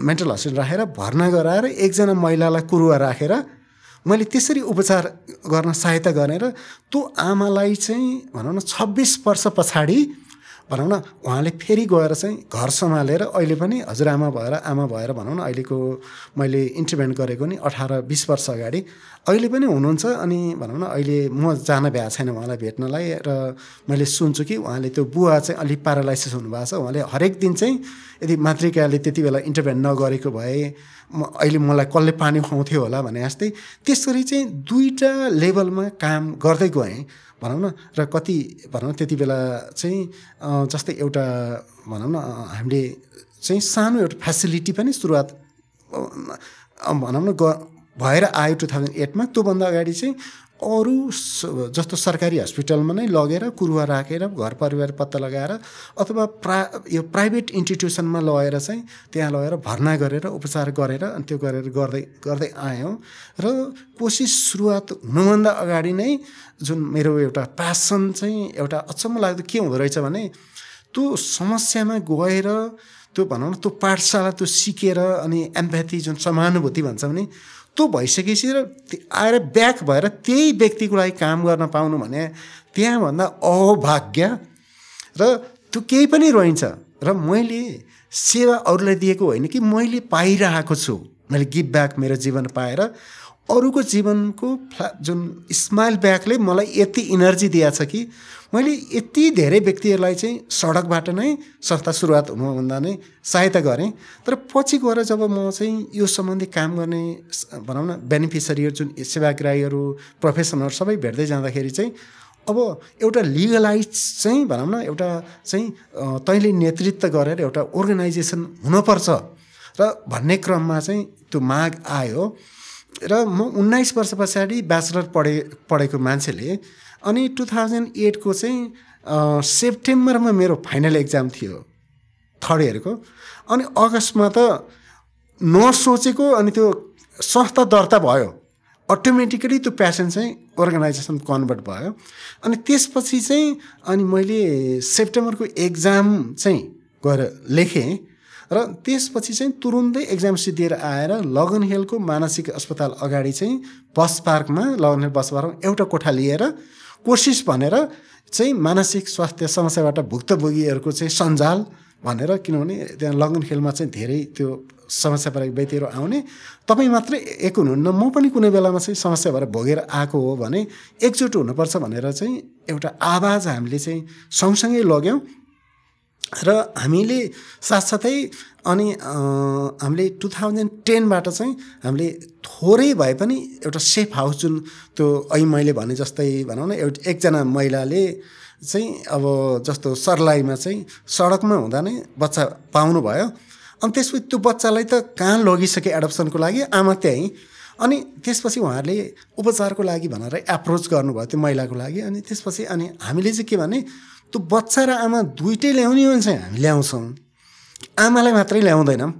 B: मेन्टल हस्पिटल राखेर भर्ना गराएर एकजना महिलालाई कुरुवा राखेर मैले त्यसरी उपचार गर्न सहायता गरेर त्यो आमालाई चाहिँ भनौँ न छब्बिस वर्ष पछाडि भनौँ न उहाँले फेरि गएर चाहिँ घर सम्हालेर अहिले पनि हजुरआमा भएर आमा भएर भनौँ न अहिलेको मैले इन्टरभेन्ट गरेको नि अठार बिस वर्ष अगाडि। अहिले पनि हुनुहुन्छ अनि भनौँ न अहिले म जान भ्याएको छैन उहाँलाई भेट्नलाई र मैले सुन्छु कि उहाँले त्यो बुवा चाहिँ अलिक प्यारालाइसिस हुनुभएको छ। उहाँले हरेक दिन चाहिँ यदि मातृकाले त्यति बेला इन्टरभेन्ट नगरेको भए म अहिले मलाई कसले पानी खुवाउँथ्यो होला भने जस्तै त्यसरी चाहिँ दुईवटा लेभलमा काम गर्दै गएँ भनौँ न र कति भनौँ त्यति बेला चाहिँ जस्तै एउटा भनौँ न हामीले चाहिँ सानो एउटा फेसिलिटी पनि सुरुवात भनौँ न ग भएर आयो टु थाउजन्ड एटमा त्योभन्दा अगाडि चाहिँ अरू जस्तो सरकारी हस्पिटलमा नै लगेर कुरुवा राखेर घर परिवार पत्ता लगाएर अथवा प्रा यो प्राइभेट इन्स्टिट्युसनमा लगेर चाहिँ त्यहाँ लगेर भर्ना गरेर उपचार गरेर अनि त्यो गरेर गर्दै गर्दै आयौँ। र कोसिस सुरुवात हुनुभन्दा अगाडि नै जुन मेरो एउटा प्यासन चाहिँ एउटा अचम्म लाग्दो के हुँदो रहेछ भने त्यो समस्यामा गएर त्यो भनौँ न त्यो पाठशाला त्यो सिकेर अनि एम्प्याथी जुन समानुभूति भन्छ भने त्यो भइसकेपछि र आएर ब्याक भएर त्यही व्यक्तिको लागि काम गर्न पाउनु भने त्यहाँभन्दा अभाग्य र त्यो केही पनि रहन्छ र मैले सेवा अरूलाई दिएको होइन कि मैले पाइरहेको छु। मैले गिभ ब्याक मेरो जीवन पाएर अरूको जीवनको फ्ला जुन स्माइल ब्याकले मलाई यति इनर्जी दिएको छ कि मैले यति धेरै व्यक्तिहरूलाई चाहिँ सडकबाट नै संस्था सुरुवात हुनुभन्दा नै सहायता गरेँ। तर पछि गएर जब म चाहिँ यो सम्बन्धी काम गर्ने भनौँ न बेनिफिसरीहरू जुन सेवाग्राहीहरू प्रोफेसनहरू सबै भेट्दै जाँदाखेरि चाहिँ अब एउटा लिगलाइज चाहिँ भनौँ न एउटा चाहिँ तैँले नेतृत्व गरेर एउटा अर्गनाइजेसन हुनुपर्छ। र भन्ने क्रममा चाहिँ त्यो माग आयो। र म उन्नाइस वर्ष पछाडि ब्याचलर पढे पढेको मान्छेले अनि टु थाउजन्ड एटको चाहिँ सेप्टेम्बरमा मेरो फाइनल एक्जाम थियो थर्ड इयरको। अनि अगस्तमा त नसोचेको अनि त्यो संस्था दर्ता भयो। अटोमेटिकली त्यो प्यासन चाहिँ अर्गनाइजेसन कन्भर्ट भयो। अनि त्यसपछि चाहिँ अनि मैले सेप्टेम्बरको एक्जाम चाहिँ गएर लेखेँ। र त्यसपछि चाहिँ तुरुन्तै एक्जाम सिद्धिएर आएर लगन हिलको मानसिक अस्पताल अगाडि चाहिँ बस पार्कमा लगन हिल बस पार्कमा एउटा कोठा लिएर कोसिस भनेर चाहिँ मानसिक स्वास्थ्य समस्याबाट भुक्तभोगीहरूको चाहिँ सञ्जाल भनेर किनभने त्यहाँ लगन खेलमा चाहिँ धेरै त्यो समस्या परेको व्यक्तिहरू आउने। तपाईँ मात्रै एक हुनुहुन्न म पनि कुनै बेलामा चाहिँ समस्या भएर भोगेर आएको हो भने एकजुट हुनुपर्छ भनेर चाहिँ एउटा आवाज हामीले चाहिँ सँगसँगै लग्यौँ। र हामीले साथसाथै अनि हामीले टु थाउजन्ड टेनबाट चाहिँ हामीले थोरै भए पनि एउटा सेफ हाउस जुन त्यो अहिले मैले भने जस्तै भनौँ न एउटा एकजना महिलाले चाहिँ अब जस्तो सर्लाईमा चाहिँ सडकमा हुँदा नै बच्चा पाउनु भयो अनि त्यसपछि त्यो बच्चालाई त कहाँ लगिसके एडप्सनको लागि? आमा त्यहीँ। अनि त्यसपछि उहाँहरूले उपचारको लागि भनेर एप्रोच गर्नुभयो त्यो महिलाको लागि। अनि त्यसपछि अनि हामीले चाहिँ के भने त्यो बच्चा र आमा दुइटै ल्याउने हो भने चाहिँ हामी ल्याउँछौँ। आमालाई मात्रै ल्याउँदैनौँ।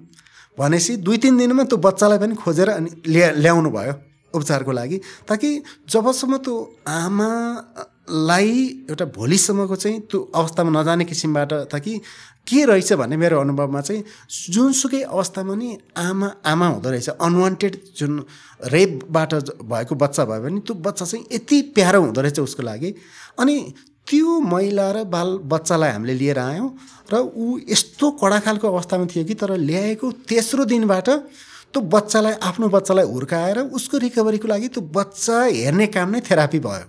B: भनेपछि दुई तिन दिनमा त्यो बच्चालाई पनि खोजेर अनि ल्या ल्याउनु भयो उपचारको लागि। ताकि जबसम्म त्यो आमालाई एउटा भोलिसम्मको चाहिँ त्यो अवस्थामा नजाने किसिमबाट ताकि के रहेछ भन्ने मेरो अनुभवमा चाहिँ जुनसुकै अवस्थामा नि आमा आमा हुँदो रहेछ। अनवान्टेड जुन रेपबाट भएको बच्चा भयो भने त्यो बच्चा चाहिँ यति प्यारो हुँदो रहेछ उसको लागि। अनि त्यो महिला र बाल बच्चालाई हामीले लिएर आयौँ र ऊ यस्तो कडा खालको अवस्थामा थियो कि तर ल्याएको तेस्रो दिनबाट त्यो बच्चालाई आफ्नो बच्चालाई हुर्काएर उसको रिकभरीको लागि त्यो बच्चा हेर्ने काम नै थेरापी भयो।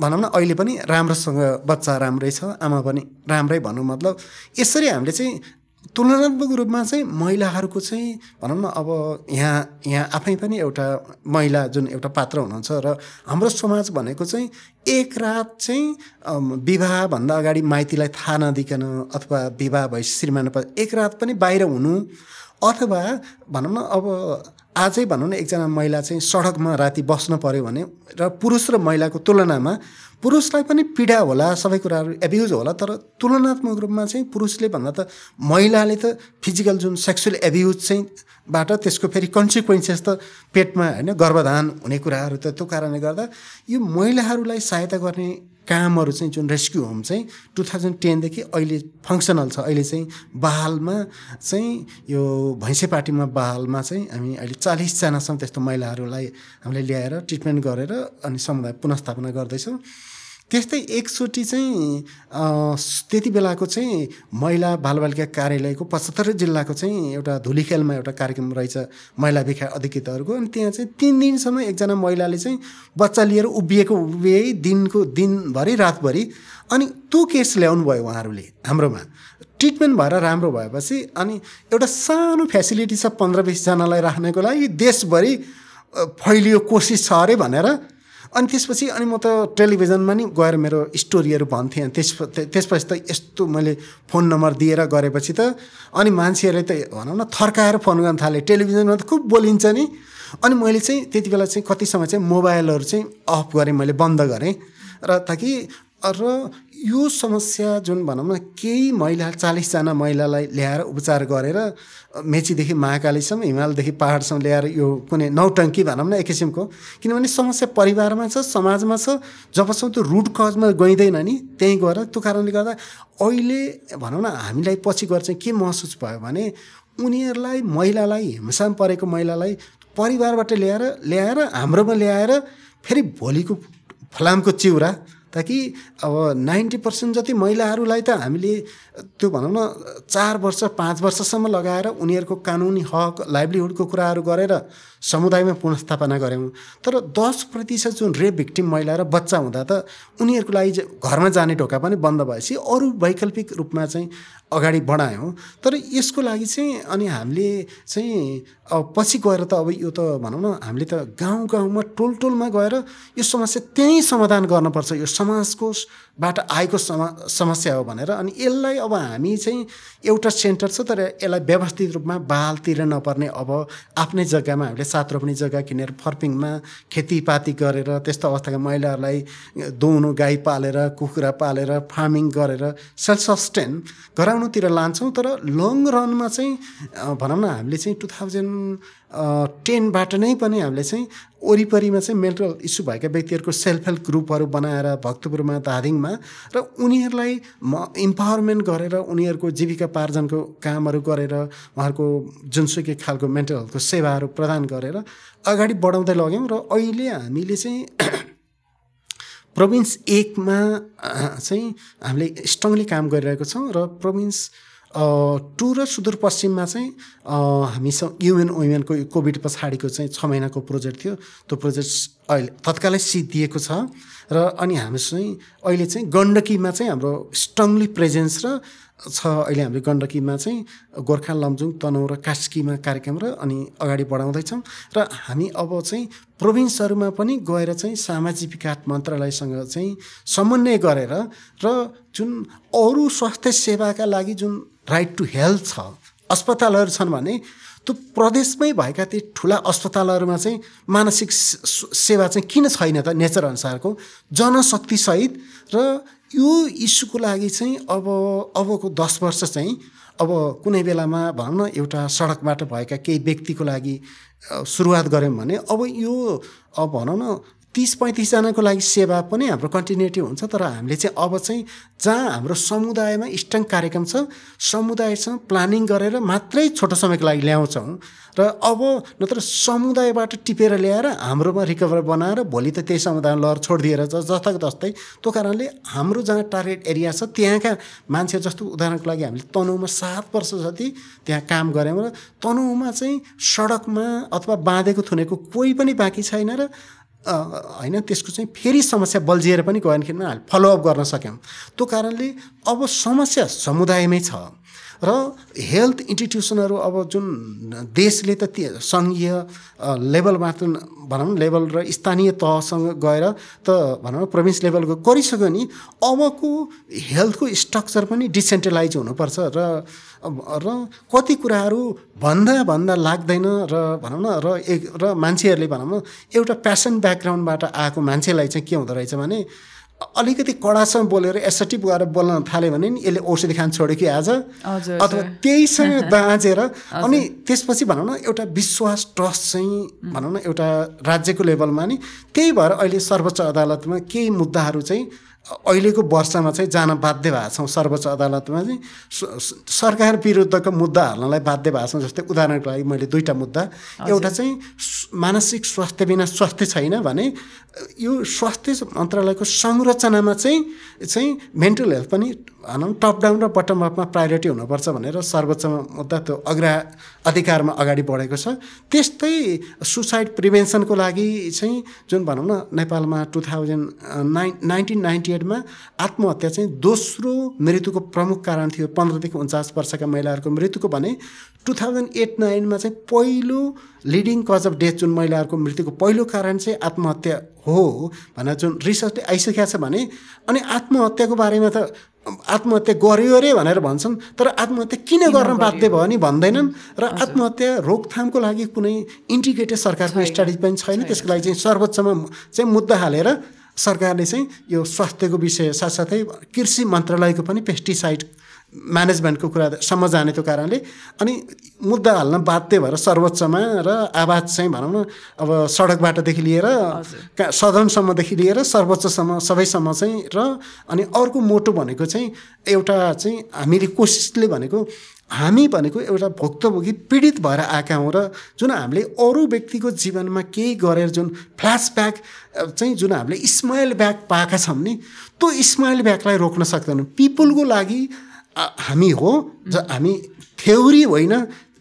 B: भनौँ न अहिले पनि राम्रोसँग बच्चा राम्रै छ आमा पनि राम्रै भनौँ मतलब यसरी हामीले चाहिँ तुलनात्मक रूपमा चाहिँ महिलाहरूको चाहिँ भनौँ न अब यहाँ यहाँ आफै पनि एउटा महिला जुन एउटा पात्र हुनुहुन्छ र हाम्रो समाज भनेको चाहिँ एक रात चाहिँ विवाहभन्दा अगाडि माइतीलाई थाहा नदिकन अथवा विवाह भएपछि श्रीमान एक रात पनि बाहिर हुनु अथवा भनौँ न अब आजै भनौँ न एकजना महिला चाहिँ सडकमा राति बस्न पऱ्यो भने र पुरुष र महिलाको तुलनामा पुरुषलाई पनि पीडा होला सबै कुराहरू एब्युज होला तर तुलनात्मक रूपमा चाहिँ पुरुषले भन्दा त महिलाले त फिजिकल जुन सेक्सुअल एब्युज चाहिँ बाट त्यसको फेरि कन्सिक्वेन्सेस त पेटमा होइन गर्भधान हुने कुराहरू त त्यो कारणले गर्दा यो महिलाहरूलाई सहायता गर्ने कामहरू चाहिँ जुन रेस्क्यु होम चाहिँ टु थाउजन्ड टेनदेखि अहिले फङ्सनल छ। अहिले चाहिँ बहालमा चाहिँ यो भैँसेपाटीमा बहालमा चाहिँ हामी अहिले चालिसजनासम्म त्यस्तो महिलाहरूलाई हामीले ल्याएर ट्रिटमेन्ट गरेर अनि समुदाय पुनस्थापना गर्दैछौँ। त्यस्तै एकचोटि चाहिँ त्यति बेलाको चाहिँ महिला बालबालिका कार्यालयको पचहत्तर जिल्लाको चाहिँ एउटा धुलीखेलमा एउटा कार्यक्रम रहेछ महिला भिखा अधिकृतहरूको। अनि त्यहाँ चाहिँ तिन दिनसम्म एकजना महिलाले चाहिँ बच्चा लिएर उभिएको उभिए दिनको दिनभरि रातभरि। अनि त्यो केस ल्याउनु भयो उहाँहरूले हाम्रोमा। ट्रिटमेन्ट भएर राम्रो भएपछि अनि एउटा सानो फेसिलिटी छ पन्ध्र बिसजनालाई राख्नेको लागि देशभरि फैलियो कोसिस छ अरे भनेर अनि त्यसपछि अनि म त टेलिभिजनमा नि गएर मेरो स्टोरीहरू भन्थेँ। त्यस त्यसपछि त यस्तो मैले फोन नम्बर दिएर गरेपछि त अनि मान्छेहरूले त भनौँ न थर्काएर फोन गर्न थालेँ। टेलिभिजनमा त खुब बोलिन्छ नि। अनि मैले चाहिँ त्यति बेला चाहिँ कति समय चाहिँ मोबाइलहरू चाहिँ अफ गरेँ मैले बन्द गरेँ। र ताकि र यो समस्या जुन भनौँ न केही महिला चालिसजना महिलालाई ल्याएर उपचार गरेर मेचीदेखि महाकालीसम्म हिमालदेखि पाहाडसम्म ल्याएर यो कुनै नौटङ्की भनौँ न एक किसिमको किनभने समस्या परिवारमा छ समाजमा छ जबसम्म त्यो रुट कजमा गइँदैन नि त्यहीँ गएर त्यो कारणले गर्दा अहिले भनौँ न हामीलाई पछि गएर चाहिँ के महसुस भयो भने उनीहरूलाई महिलालाई हिंसामा परेको महिलालाई परिवारबाट ल्याएर ल्याएर हाम्रोमा ल्याएर फेरि भोलिको फलामको चिउरा ताकि अब नाइन्टी पर्सेन्ट जति महिलाहरूलाई त हामीले त्यो भनौँ न चार वर्ष पाँच वर्षसम्म लगाएर उनीहरूको कानुनी हक लाइभलीहुडको कुराहरू गरेर समुदायमा पुनस्थापना गऱ्यौँ। तर दस प्रतिशत जुन रेप भिक्टिम महिला र बच्चा हुँदा त उनीहरूको लागि घरमा जाने ढोका पनि बन्द भएपछि अरू वैकल्पिक रूपमा चाहिँ अगाडि बढायौँ। तर यसको लागि चाहिँ अनि हामीले चाहिँ अब पछि गएर त अब यो त भनौँ न हामीले त गाउँ गाउँमा टोल टोलमा गएर यो समस्या त्यहीँ समाधान गर्नुपर्छ। यो समाजको बाट आएको सम समस्या हो भनेर अनि यसलाई अब हामी चाहिँ एउटा सेन्टर छ तर यसलाई व्यवस्थित रूपमा बाल तिर्न नपर्ने अब आफ्नै जग्गामा हामीले सात रोप्ने जग्गा किनेर फर्पिङमा खेतीपाती गरेर त्यस्तो अवस्थाका महिलाहरूलाई दोउनो गाई पालेर कुखुरा पालेर फार्मिङ गरेर सेल्फ सस्टेन गराउनुतिर लान्छौँ तर लङ रनमा चाहिँ भनौँ न हामीले चाहिँ टु थाउजन्ड टेनबाट नै पनि हामीले चाहिँ वरिपरिमा चाहिँ मेन्टल इस्यु भएका व्यक्तिहरूको सेल्फ हेल्प ग्रुपहरू बनाएर भक्तपुरमा धादिङमा र उनीहरूलाई म इम्पावरमेन्ट गरेर उनीहरूको जीविका पार्जनको कामहरू गरेर उहाँहरूको जुनसुकै खालको मेन्टल हेल्थको सेवाहरू प्रदान गरेर अगाडि बढाउँदै लग्यौँ र अहिले हामीले चाहिँ प्रोभिन्स एकमा चाहिँ हामीले स्ट्रङली काम गरिरहेको छौँ र प्रोभिन्स टु र सुदूरपश्चिममा चाहिँ हामीसँग युएन वुमेनको कोभिड पछाडिको चाहिँ छ महिनाको प्रोजेक्ट थियो। त्यो प्रोजेक्ट अहिले तत्कालै सिद्धिएको छ र अनि हामी चाहिँ अहिले चाहिँ गण्डकीमा चाहिँ हाम्रो स्ट्रङली प्रेजेन्स र छ अहिले हामीले गण्डकीमा चाहिँ गोर्खा लमजुङ तनहु र कास्कीमा कार्यक्रम र अनि अगाडि बढाउँदैछौँ। र हामी अब चाहिँ प्रोभिन्सहरूमा पनि गएर चाहिँ सामाजिक विकास मन्त्रालयसँग चाहिँ समन्वय गरेर र जुन अरू स्वास्थ्य सेवाका लागि जुन राइट टु हेल्थ छ अस्पतालहरू छन् भने त्यो प्रदेशमै भएका ती ठुला अस्पतालहरूमा चाहिँ मानसिक सेवा चाहिँ किन छैन त नेचर अनुसारको? जनशक्तिसहित र यो इस्युको लागि चाहिँ अब अबको दस वर्ष चाहिँ अब कुनै बेलामा भनौँ न एउटा सडकबाट भएका केही व्यक्तिको लागि सुरुवात गऱ्यौँ भने अब यो अब भनौँ न तिस पैँतिसजनाको लागि सेवा पनि हाम्रो कन्टिन्युटी हुन्छ तर हामीले चाहिँ अब चाहिँ जहाँ हाम्रो समुदायमा स्ट्रङ कार्यक्रम छ समुदायसँग प्लानिङ गरेर मात्रै छोटो समयको लागि ल्याउँछौँ। र अब नत्र समुदायबाट टिपेर ल्याएर हाम्रोमा रिकभर बनाएर भोलि त त्यही समुदायमा लहर छोडिदिएर जस्ताको जस्तै त्यो कारणले हाम्रो जहाँ टार्गेट एरिया छ त्यहाँका मान्छे जस्तो उदाहरणको लागि हामीले तनहुमा सात वर्ष जति त्यहाँ काम गऱ्यौँ र तनहुमा चाहिँ सडकमा अथवा बाँधेको थुनेको कोही पनि बाँकी छैन र होइन त्यसको चाहिँ फेरि समस्या बल्झिएर पनि गएन किन फलोअप गर्न सक्यौँ। त्यो कारणले अब समस्या समुदायमै छ र हेल्थ इन्स्टिट्युसनहरू अब जुन देशले त सङ्घीय लेभलबाट भनौँ लेभल र स्थानीय तहसँग गएर त भनौँ प्रोभिन्स लेभलको गरिसक्यो नि अबको हेल्थको स्ट्रक्चर पनि डिसेन्ट्रलाइज हुनुपर्छ र र कति कुराहरू भन्दा भन्दा लाग्दैन र भनौँ न र एक र मान्छेहरूले भनौँ न एउटा प्यासन ब्याकग्राउन्डबाट आएको मान्छेलाई चाहिँ के हुँदो रहेछ भने अलिकति कडासँग बोलेर एसर्टिभ गएर बोल्न थाल्यो भने नि यसले औषधि खान छोड्यो कि आज? अथवा त्यहीसँग बाँचेर अनि त्यसपछि भनौँ न एउटा विश्वास ट्रस्ट चाहिँ भनौँ न एउटा राज्यको लेभलमा नि त्यही भएर अहिले सर्वोच्च अदालतमा केही मुद्दाहरू चाहिँ अहिलेको वर्षमा चाहिँ जान बाध्य भएको छौँ सर्वोच्च अदालतमा चाहिँ सरकार विरुद्धको मुद्दा हाल्नलाई बाध्य भएको छौँ जस्तै उदाहरणको लागि मैले दुईवटा मुद्दा एउटा चाहिँ मानसिक स्वास्थ्य बिना स्वास्थ्य छैन भने यो स्वास्थ्य मन्त्रालयको संरचनामा चाहिँ चाहिँ मेन्टल हेल्थ पनि भनौँ टप डाउन र बटम अपमा प्रायोरिटी हुनुपर्छ भनेर सर्वोच्च मुद्दा त्यो अग्रा अधिकारमा अगाडि बढेको छ। त्यस्तै सुसाइड प्रिभेन्सनको लागि चाहिँ जुन भनौँ न नेपालमा two thousand nine nineteen ninety एटमा आत्महत्या चाहिँ दोस्रो मृत्युको प्रमुख कारण थियो। पन्ध्रदेखि उन्चास वर्षका महिलाहरूको मृत्युको भने टु थाउजन्ड एट नाइनमा चाहिँ पहिलो लिडिङ कज अफ डेथ जुन महिलाहरूको मृत्युको पहिलो कारण चाहिँ आत्महत्या हो भनेर जुन रिसर्चले आइसकेको छ भने अनि आत्महत्याको बारेमा त आत्महत्या गर्यो अरे भनेर भन्छन् तर आत्महत्या किन गर्न बाध्य भयो नि भन्दैनन् र आत्महत्या रोकथामको लागि कुनै इन्टिग्रेटेड सरकारको स्टडी पनि छैन। त्यसको लागि चाहिँ सर्वोच्चमा चाहिँ मुद्दा हालेर सरकारले चाहिँ यो स्वास्थ्यको विषय साथसाथै कृषि मन्त्रालयको पनि पेस्टिसाइड म्यानेजमेन्टको कुरासम्म जाने त्यो कारणले अनि मुद्दा हाल्न बाध्य भएर सर्वोच्चमा र आवाज चाहिँ भनौँ न अब सडकबाटदेखि लिएर सदनसम्मदेखि लिएर सर्वोच्चसम्म सबैसम्म चाहिँ र अनि अर्को मोटो भनेको चाहिँ एउटा चाहिँ हामीले कोसिसले भनेको हामी भनेको एउटा भुक्तभोगी पीडित भएर आएका हौँ र जुन हामीले अरू व्यक्तिको जीवनमा केही गरेर जुन फ्ल्यासब्याक चाहिँ जुन हामीले स्माइल ब्याक पाएका छौँ नि त्यो स्माइल ब्याकलाई रोक्न सक्दैनौँ। पिपुलको लागि हामी हो ज हामी थ्योरी होइन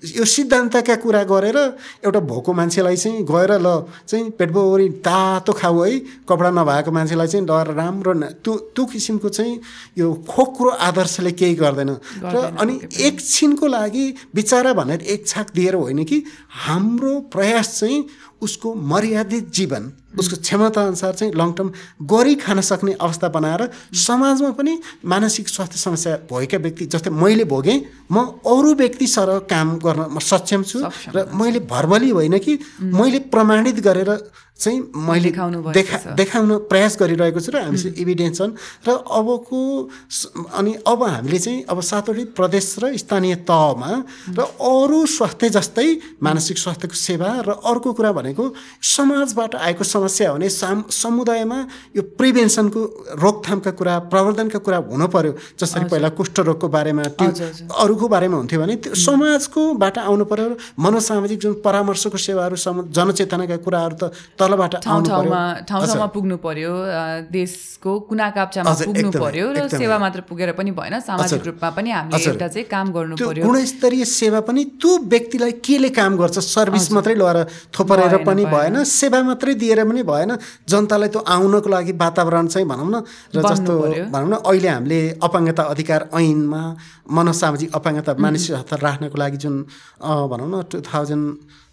B: यो सिद्धान्तका कुरा गरेर एउटा भोको मान्छेलाई चाहिँ गएर ल चाहिँ पेटभरि तातो खाऊ है कपडा नभएको मान्छेलाई चाहिँ डर राम्रो न त्यो त्यो किसिमको चाहिँ यो खोक्रो आदर्शले केही गर्दैन। र अनि एकछिनको लागि बिचरा भनेर एक छाक दिएर होइन कि हाम्रो प्रयास चाहिँ उसको मर्यादित जीवन उसको क्षमता अनुसार चाहिँ लङ टर्म गरी खान सक्ने अवस्था बनाएर समाजमा पनि मानसिक स्वास्थ्य समस्या भएका व्यक्ति जस्तै मैले भोगेँ म अरू व्यक्ति सर काम गर्न म सक्षम छु र मैले भर्बली होइन कि मैले प्रमाणित गरेर चाहिँ मैले देखा देखाउन प्रयास गरिरहेको छु र हामीसँग इभिडेन्स छन् र अबको अनि अब हामीले चाहिँ अब सातवटै प्रदेश र स्थानीय तहमा र अरू स्वास्थ्य जस्तै मानसिक स्वास्थ्यको सेवा र अर्को कुरा भनेको समाजबाट आएको समस्या भने साम समुदायमा यो प्रिभेन्सनको रोकथामका कुरा प्रवर्धनका कुरा हुनु पऱ्यो जसरी पहिला कुष्ठरोगको बारेमा त्यो अरूको बारेमा हुन्थ्यो भने त्यो समाजको बाट आउनु पऱ्यो मनोसामाजिक जुन परामर्शको सेवाहरू सम जनचेतनाका कुराहरू त तलबाट
A: ठाउँ ठाउँमा ठाउँ। ठाउँमा पुग्नु पर्यो देशको कुना काप्चामा पुग्नु पर्यो र। सेवा मात्र पुगेर पनि भएन सामाजिक। रूपमा पनि हामीले। एउटा चाहिँ काम गर्नु पर्यो
B: गुणस्तरीय सेवा पनि त्यो व्यक्तिलाई केले काम गर्छ सर्भिस मात्रै लगाएर थोपरेर पनि
A: भएन।
B: सेवा मात्रै दिएर पनि भएन जनतालाई त्यो आउनको लागि वातावरण चाहिँ भनौँ न र जस्तो। भनौँ न अहिले हामीले अपाङ्गता अधिकार ऐनमा मनोसामाजिक अपाङ्गता मानसिक हत राख्नको लागि जुन भनौँ न टु थाउजन्ड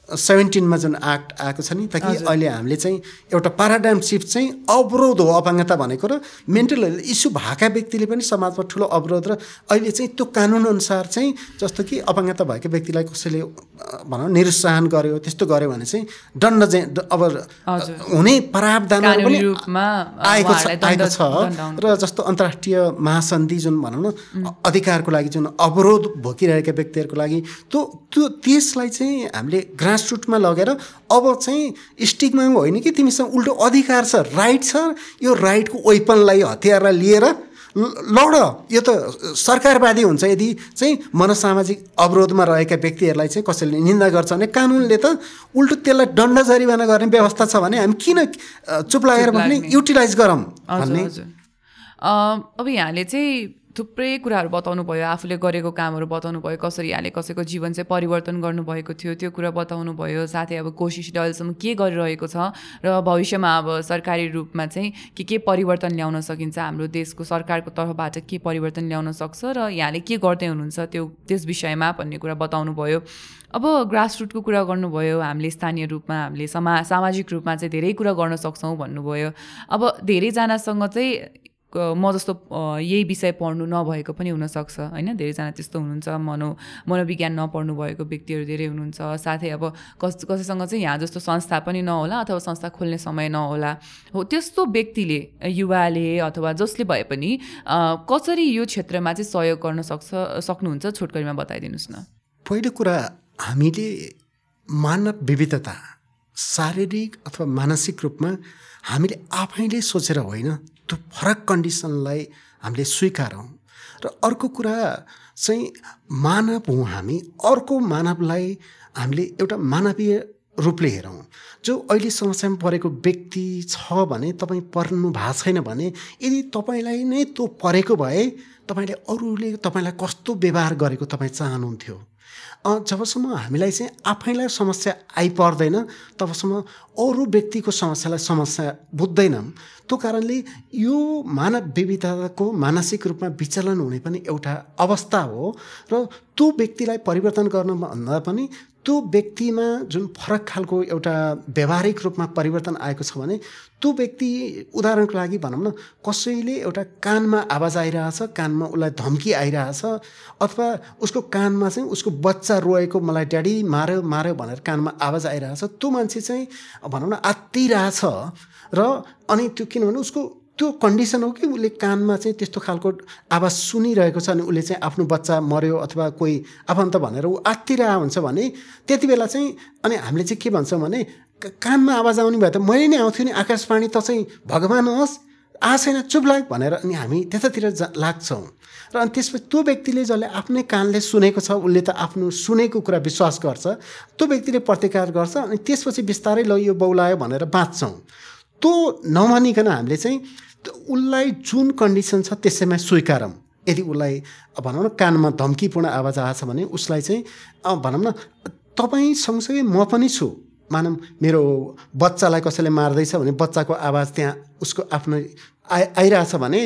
B: सेभेन्टिनमा जुन एक्ट आएको छ नि ताकि अहिले हामीले चाहिँ एउटा प्याराडाइम सिफ्ट चाहिँ अवरोध हो अपाङ्गता भनेको र मेन्टल हेल्थ इस्यु भएका व्यक्तिले पनि समाजमा ठुलो अवरोध र अहिले चाहिँ त्यो कानुनअनुसार चाहिँ जस्तो कि अपाङ्गता भएको व्यक्तिलाई कसैले भनौँ निरुत्साहन गर्यो त्यस्तो गर्यो भने चाहिँ दण्ड चाहिँ अब। हुने प्रावधानहरू
A: कानुनी
B: पनि आएको छ आएको छ। र जस्तो अन्तर्राष्ट्रिय महासन्धि जुन भनौँ न अधिकारको लागि जुन अवरोध भोगिरहेका व्यक्तिहरूको लागि त्यो त्यो त्यसलाई चाहिँ हामीले ग्रासरुटमा लगेर अब चाहिँ स्टिकमा होइन कि तिमीसँग उल्टो अधिकार छ राइट छ यो राइटको वेपनलाई हतियारलाई लिएर लड। यो त सरकारवादी हुन्छ यदि चाहिँ मनोसामाजिक अवरोधमा रहेका व्यक्तिहरूलाई चाहिँ कसैले निन्दा गर्छ भने कानुनले त उल्टो त्यसलाई दण्ड जरिवाना गर्ने व्यवस्था छ भने हामी किन चुप लागेर
A: चुप
B: भने
A: लाग्ने।
B: युटिलाइज गरौँ भन्ने।
A: अब यहाँले चाहिँ थुप्रै कुराहरू बताउनु भयो आफूले गरेको कामहरू बताउनु भयो कसरी यहाँले कसैको जीवन चाहिँ परिवर्तन गर्नुभएको थियो त्यो कुरा बताउनु भयो साथै अब कोसिसले अहिलेसम्म के गरिरहेको छ र भविष्यमा अब सरकारी रूपमा चाहिँ के के परिवर्तन ल्याउन सकिन्छ हाम्रो देशको सरकारको तर्फबाट के परिवर्तन ल्याउन सक्छ र यहाँले के गर्दै हुनुहुन्छ त्यो त्यस विषयमा भन्ने कुरा बताउनु भयो अब ग्रासरुटको कुरा गर्नुभयो हामीले स्थानीय रूपमा हामीले समा सामाजिक रूपमा चाहिँ धेरै कुरा गर्न सक्छौँ भन्नुभयो। अब धेरैजनासँग चाहिँ म जस्तो यही विषय पढ्नु नभएको पनि हुनसक्छ। होइन? धेरैजना त्यस्तो हुनुहुन्छ मनो मनोविज्ञान नपढ्नु भएको व्यक्तिहरू धेरै हुनुहुन्छ। साथै अब कस कसैसँग चाहिँ यहाँ जस्तो संस्था पनि नहोला अथवा संस्था खोल्ने समय नहोला। हो त्यस्तो व्यक्तिले युवाले अथवा जसले भए पनि कसरी यो क्षेत्रमा चाहिँ सहयोग गर्न सक्छ सक्नुहुन्छ? छोटकरीमा बताइदिनुहोस् न।
B: पहिलो कुरा हामीले मानव विविधता शारीरिक अथवा मानसिक रूपमा हामीले आफैले सोचेर होइन त्यो फरक कन्डिसनलाई हामीले स्वीकारौँ। र अर्को कुरा चाहिँ मानव हौँ हामी अर्को मानवलाई हामीले एउटा मानवीय रूपले हेरौँ। जो अहिले समस्यामा परेको व्यक्ति छ भने तपाईँ पर्नु भएको छैन भने यदि तपाईँलाई नै त्यो परेको भए तपाईँले अरूले तपाईँलाई कस्तो व्यवहार गरेको तपाईँ चाहनुहुन्थ्यो? जबसम्म हामीलाई चाहिँ आफैलाई समस्या आइपर्दैन तबसम्म अरू व्यक्तिको समस्यालाई समस्या बुझ्दैनौँ। त्यो कारणले यो मानव विविधताको मानसिक रूपमा विचलन हुने पनि एउटा अवस्था हो र त्यो व्यक्तिलाई परिवर्तन गर्नुभन्दा पनि त्यो व्यक्तिमा जुन फरक खालको एउटा व्यावहारिक रूपमा परिवर्तन आएको छ भने त्यो व्यक्ति उदाहरणको लागि भनौँ न कसैले एउटा कानमा आवाज आइरहेछ कानमा उसलाई धम्की आइरहेछ अथवा उसको कानमा चाहिँ उसको बच्चा रोएको मलाई ड्याडी मार्यो मार्यो भनेर कानमा आवाज आइरहेछ त्यो मान्छे चाहिँ भनौँ न आत्तिरहेछ र अनि त्यो किनभने उसको त्यो कन्डिसन हो कि उसले कानमा चाहिँ त्यस्तो खालको आवाज सुनिरहेको छ अनि उसले चाहिँ आफ्नो बच्चा मऱ्यो अथवा कोही आफन्त भनेर ऊ आत्तिरहेको हुन्छ भने त्यति बेला चाहिँ अनि हामीले चाहिँ के भन्छौँ भने कानमा आवाज आउने भए त मैले नै आउँथ्यो नि आकाशवाणी त चाहिँ भगवान् होस् आ छैन चुप लाग भनेर अनि हामी त्यतातिर जा लाग्छौँ। र अनि त्यसपछि त्यो व्यक्तिले जसले आफ्नै कानले सुनेको छ उसले त आफ्नो सुनेको कुरा विश्वास गर्छ त्यो व्यक्तिले प्रतिकार गर्छ अनि त्यसपछि बिस्तारै ल यो बौलायो भनेर बाँच्छौँ। त्यो नमानिकन हामीले चाहिँ उसलाई जुन कन्डिसन छ त्यसैमा स्वीकारौँ। यदि उसलाई भनौँ न कानमा धम्कीपूर्ण आवाज आएछ भने उसलाई चाहिँ भनौँ न तपाईँ सँगसँगै म पनि छु। मानौँ मेरो बच्चालाई कसैले मार्दैछ भने बच्चाको आवाज त्यहाँ उसको आफ्नो आइ आइरहेछ भने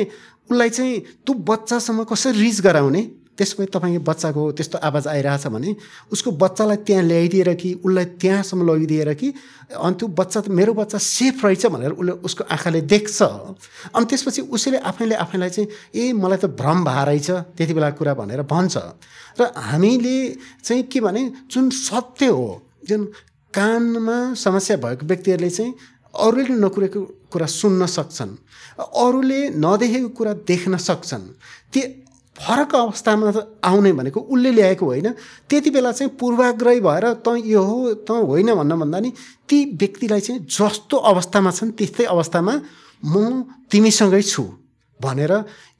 B: उसलाई चाहिँ त्यो बच्चासम्म कसरी रिच गराउने? त्यसपछि तपाईँको बच्चाको त्यस्तो आवाज आइरहेछ भने उसको बच्चालाई त्यहाँ ल्याइदिएर कि उसलाई त्यहाँसम्म लगिदिएर कि अनि त्यो बच्चा मेरो बच्चा सेफ रहेछ भनेर उसले उसको आँखाले देख्छ। अनि त्यसपछि उसैले आफैले आफैलाई चाहिँ ए मलाई त भ्रम भए रहेछ। त्यति बेला कुरा भनेर भन्छ। र हामीले चाहिँ के भने जुन सत्य हो जुन कानमा समस्या भएको व्यक्तिहरूले चाहिँ अरूले नकुरेको कुरा सुन्न सक्छन् अरूले नदेखेको कुरा देख्न सक्छन् त्यो फरक अवस्थामा आउने भनेको उसले ल्याएको होइन। त्यति बेला चाहिँ पूर्वाग्रही भएर त यो हो त होइन भन्न भन्दा नि ती व्यक्तिलाई चाहिँ जस्तो अवस्थामा छन् त्यस्तै अवस्थामा म तिमीसँगै छु। भनेर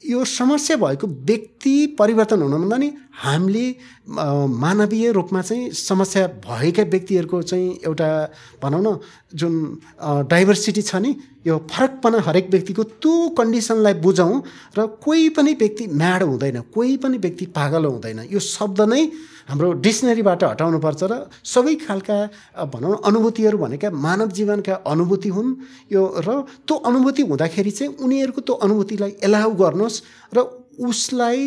B: यो समस्या भएको व्यक्ति परिवर्तन हुनुभन्दा नि हामीले मानवीय रूपमा चाहिँ समस्या भएका व्यक्तिहरूको चाहिँ एउटा भनौँ न जुन डाइभर्सिटी छ नि यो फरकपना हरेक व्यक्तिको त्यो कन्डिसनलाई बुझौँ र कोही पनि व्यक्ति म्याड हुँदैन कोही पनि व्यक्ति पागल हुँदैन। यो शब्द नै हाम्रो डिक्सनरीबाट हटाउनुपर्छ र सबै खालका भनौँ अनुभूतिहरू भनेका मानव जीवनका अनुभूति हुन्। यो र त्यो अनुभूति हुँदाखेरि चाहिँ उनीहरूको त्यो अनुभूतिलाई एलाउ गर्नुहोस् र उसलाई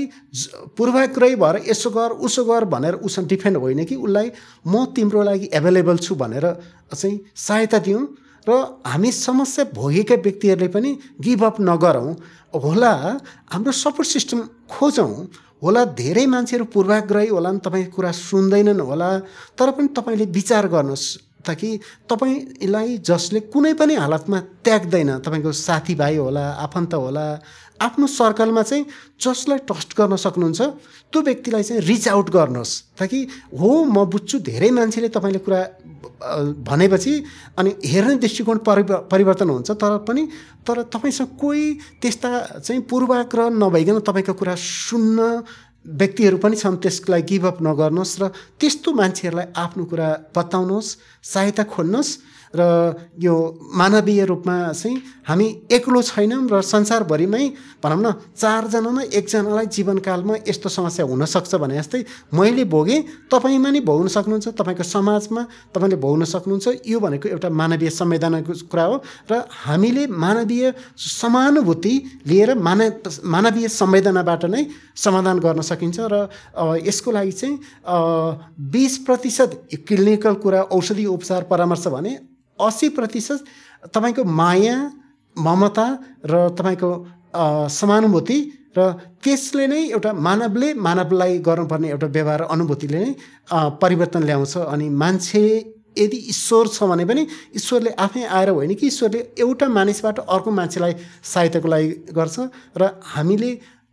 B: पूर्वाग्रही भएर यसो गर उसो गर भनेर उसँग डिफेन्ड होइन कि उसलाई म तिम्रो लागि एभाइलेबल छु भनेर चाहिँ सहायता दिउँ। र हामी समस्या भोगेका व्यक्तिहरूले पनि गिभअप नगरौँ। होला हाम्रो सपोर्ट सिस्टम खोजौँ। होला धेरै मान्छेहरू पूर्वाग्रही होला नि तपाईँको कुरा सुन्दैनन् होला तर पनि तपाईँले विचार गर्नुहोस् ताकि तपाईँलाई जसले कुनै पनि हालतमा त्याग्दैन तपाईँको साथीभाइ होला आफन्त होला आफ्नो सर्कलमा चाहिँ जसलाई ट्रस्ट गर्न सक्नुहुन्छ त्यो व्यक्तिलाई चाहिँ रिच आउट गर्नुहोस्। ताकि हो म बुझ्छु धेरै मान्छेले तपाईँले कुरा भनेपछि अनि हेर्ने दृष्टिकोण परि परिवर्तन हुन्छ तर पनि तर तपाईँसँग कोही त्यस्ता चाहिँ पूर्वाग्रह नभइकन तपाईँको कुरा सुन्न व्यक्तिहरू पनि छन् त्यसलाई गिभअप नगर्नुहोस् र त्यस्तो मान्छेहरूलाई आफ्नो कुरा बताउनुहोस् सहायता खोज्नुहोस्। र यो मानवीय रूपमा चाहिँ हामी एक्लो छैनौँ र संसारभरिमै भनौँ न चारजना न एकजनालाई जीवनकालमा यस्तो समस्या हुनसक्छ भने जस्तै मैले भोगेँ तपाईँमा नि भोग्न सक्नुहुन्छ तपाईँको समाजमा तपाईँले भोग्न सक्नुहुन्छ यो भनेको एउटा मानवीय संवेदनाको कुरा हो र हामीले मानवीय समानुभूति लिएर मानव मानवीय संवेदनाबाट नै समाधान गर्न सकिन्छ र यसको लागि चाहिँ बिस प्रतिशत क्लिनिकल कुरा औषधि उपचार परामर्श भने असी प्रतिशत तपाईँको माया ममता र तपाईँको समानुभूति र त्यसले नै एउटा मानवले मानवलाई गर्नुपर्ने एउटा व्यवहार अनुभूतिले नै परिवर्तन ल्याउँछ अनि मान्छे यदि ईश्वर छ भने पनि ईश्वरले आफै आएर होइन कि ईश्वरले एउटा मानिसबाट अर्को मान्छेलाई सहायताको लागि गर्छ र हामीले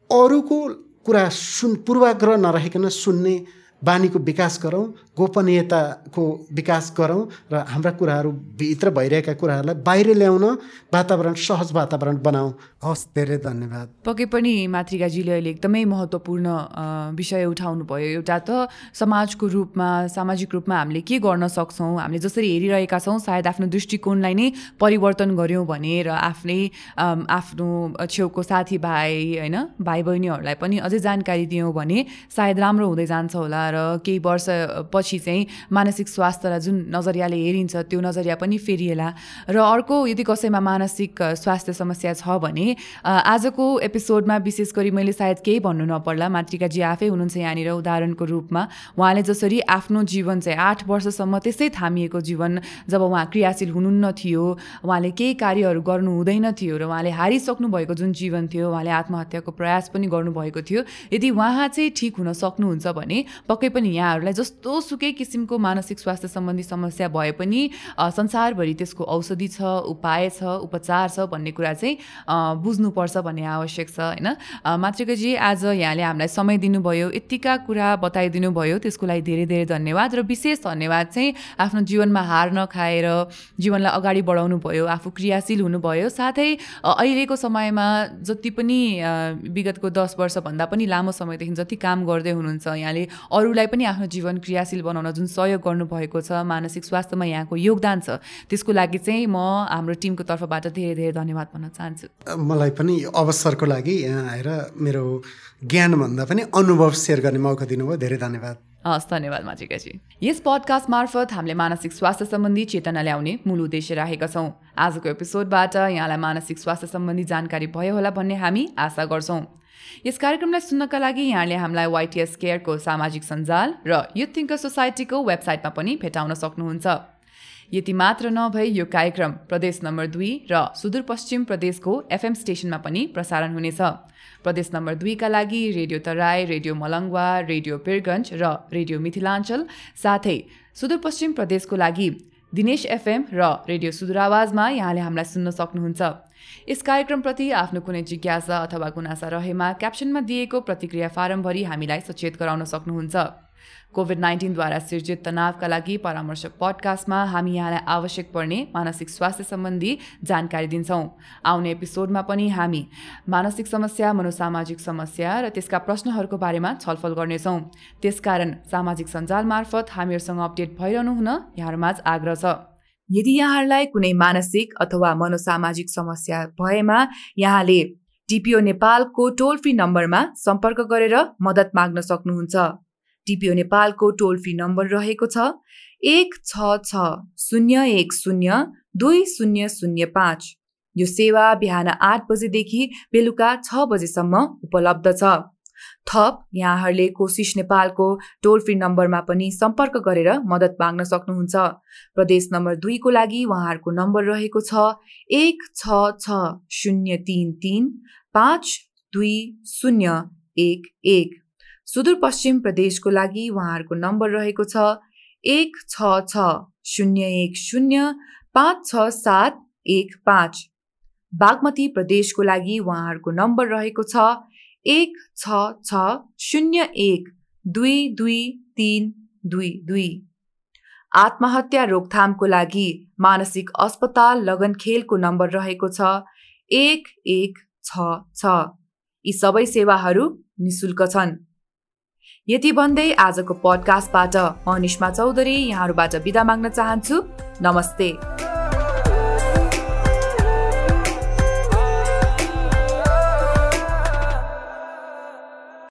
B: अरूको कुरा सुन पूर्वाग्रह नरहेकन सुन्ने बानीको विकास गरौँ गोपनीयताको विकास गरौँ र हाम्रा कुराहरू भित्र भइरहेका कुराहरूलाई बाहिर ल्याउन वातावरण सहज वातावरण बनाऊ। हस् धेरै धन्यवाद।
A: पक्कै पनि मातृकाजीले अहिले एकदमै महत्त्वपूर्ण विषय उठाउनु भयो एउटा त समाजको रूपमा सामाजिक रूपमा हामीले के गर्न सक्छौँ? हामीले जसरी हेरिरहेका छौँ सायद आफ्नो दृष्टिकोणलाई नै परिवर्तन गऱ्यौँ भने र आफ्नै आफ्नो छेउको साथीभाइ होइन भाइ बहिनीहरूलाई पनि अझै जानकारी दियौँ भने सायद राम्रो हुँदै जान्छ होला र केही वर्ष पछि चाहिँ मानसिक स्वास्थ्यलाई जुन नजरियाले हेरिन्छ त्यो नजरिया पनि फेरिएला। र अर्को यदि कसैमा मानसिक स्वास्थ्य समस्या छ भने आजको एपिसोडमा विशेष गरी मैले सायद केही भन्नु नपर्ला। मातृकाजी आफै हुनुहुन्छ यहाँनिर उदाहरणको रूपमा। उहाँले जसरी आफ्नो जीवन चाहिँ आठ वर्षसम्म त्यसै थामिएको जीवन जब उहाँ क्रियाशील हुनुहुन्न थियो उहाँले केही कार्यहरू गर्नु हुँदैन थियो र उहाँले हारिसक्नु भएको जुन जीवन थियो उहाँले आत्महत्याको प्रयास पनि गर्नुभएको थियो। यदि उहाँ चाहिँ ठिक हुन सक्नुहुन्छ भने पक्कै पनि यहाँहरूलाई जस्तो सुकै किसिमको मानसिक स्वास्थ्य सम्बन्धी समस्या भए पनि संसारभरि त्यसको औषधि छ उपाय छ उपचार छ भन्ने कुरा चाहिँ बुझ्नुपर्छ भन्ने आवश्यक छ होइन? मातृकाजी आज यहाँले हामीलाई समय दिनुभयो यत्तिका कुरा बताइदिनु भयो त्यसको लागि धेरै धेरै धन्यवाद र विशेष धन्यवाद चाहिँ आफ्नो जीवनमा हार नखाएर जीवनलाई अगाडि बढाउनु भयो आफू क्रियाशील हुनुभयो साथै अहिलेको समयमा जति पनि विगतको दस वर्षभन्दा पनि लामो समयदेखि जति काम गर्दै हुनुहुन्छ यहाँले अरूलाई पनि आफ्नो जीवन क्रियाशील बनाउन जुन सहयोग गर्नुभएको छ मानसिक स्वास्थ्यमा यहाँको योगदान छ त्यसको लागि चाहिँ म हाम्रो टिमको तर्फबाट धेरै धेरै धन्यवाद भन्न चाहन्छु।
B: मलाई पनि अवसरको लागि यहाँ आएर मेरो ज्ञानभन्दा पनि अनुभव सेयर गर्ने मौका दिनुभयो। धेरै धन्यवाद।
A: हस् धन्यवाद माजिकाजी। यस पडकास्ट मार्फत हामीले मानसिक स्वास्थ्य सम्बन्धी चेतना ल्याउने मूल उद्देश्य राखेका छौँ। आजको एपिसोडबाट यहाँलाई मानसिक स्वास्थ्य सम्बन्धी जानकारी भयो होला भन्ने हामी आशा गर्छौँ। यस कार्यक्रमलाई सुन्नका लागि यहाँले हामीलाई वाइटिएस केयरको सामाजिक सञ्जाल र युथ थिङ्कर सोसाइटीको वेबसाइटमा पनि भेटाउन सक्नुहुन्छ। यति मात्र नभई यो कार्यक्रम प्रदेश नम्बर दुई र सुदूरपश्चिम प्रदेशको एफएम स्टेसनमा पनि प्रसारण हुनेछ। प्रदेश नम्बर दुईका लागि radio Tarai radio Malangwa radio Pirganj र रेडियो मिथिलाञ्चल साथै सुदूरपश्चिम प्रदेशको लागि दिनेश एफएम र रेडियो सुदूरावाजमा यहाँले हामीलाई सुन्न सक्नुहुन्छ। यस कार्यक्रमप्रति आफ्नो कुनै जिज्ञासा अथवा गुनासा रहेमा क्याप्सनमा दिएको प्रतिक्रिया फारमभरि हामीलाई सचेत गराउन सक्नुहुन्छ। कोभिड नाइन्टिनद्वारा सिर्जित तनावका लागि परामर्श पडकास्टमा हामी यहाँलाई आवश्यक पर्ने मानसिक स्वास्थ्य सम्बन्धी जानकारी दिन्छौँ। आउने एपिसोडमा पनि हामी मानसिक समस्या मनोसामाजिक समस्या र त्यसका प्रश्नहरूको बारेमा छलफल गर्नेछौँ। त्यसकारण सामाजिक सञ्जाल मार्फत हामीहरूसँग अपडेट भइरहनु हुन यहाँहरूमाझ आग्रह छ। यदि यहाँहरूलाई कुनै मानसिक अथवा मनोसामाजिक समस्या भएमा यहाँले टिपिओ नेपालको टोल फ्री नम्बरमा सम्पर्क गरेर मद्दत माग्न सक्नुहुन्छ। टिपिओ नेपालको टोल फ्री नम्बर रहेको छ एक छ छ शून्य एक शून्य दुई शून्य शून्य पाँच। यो सेवा बिहान आठ बजेदेखि बेलुका छ बजेसम्म उपलब्ध छ। थप यहाँहरूले कोसिस नेपालको टोल फ्री नम्बरमा पनि सम्पर्क गरेर मद्दत माग्न सक्नुहुन्छ। प्रदेश नम्बर दुईको लागि उहाँहरूको नम्बर रहेको छ एक छ छ शून्य तिन तिन पाँच दुई शून्य एक एक। सुदूरपश्चिम प्रदेशको लागि उहाँहरूको नम्बर रहेको छ एक छ छ शून्य एक शून्य पाँच छ सात एक पाँच। बागमती प्रदेशको लागि उहाँहरूको नम्बर रहेको छ एक छ छ शून्य एक दुई दुई तिन दुई दुई। आत्महत्या रोकथामको लागि मानसिक अस्पताल लगनखेलको नम्बर रहेको छ। एक एक छ छ। यी सबै सेवाहरू निशुल्क छन्। यति भन्दै आजको पडकास्टबाट म निष्मा चौधरी यहाँहरूबाट बिदा माग्न चाहन्छु। नमस्ते।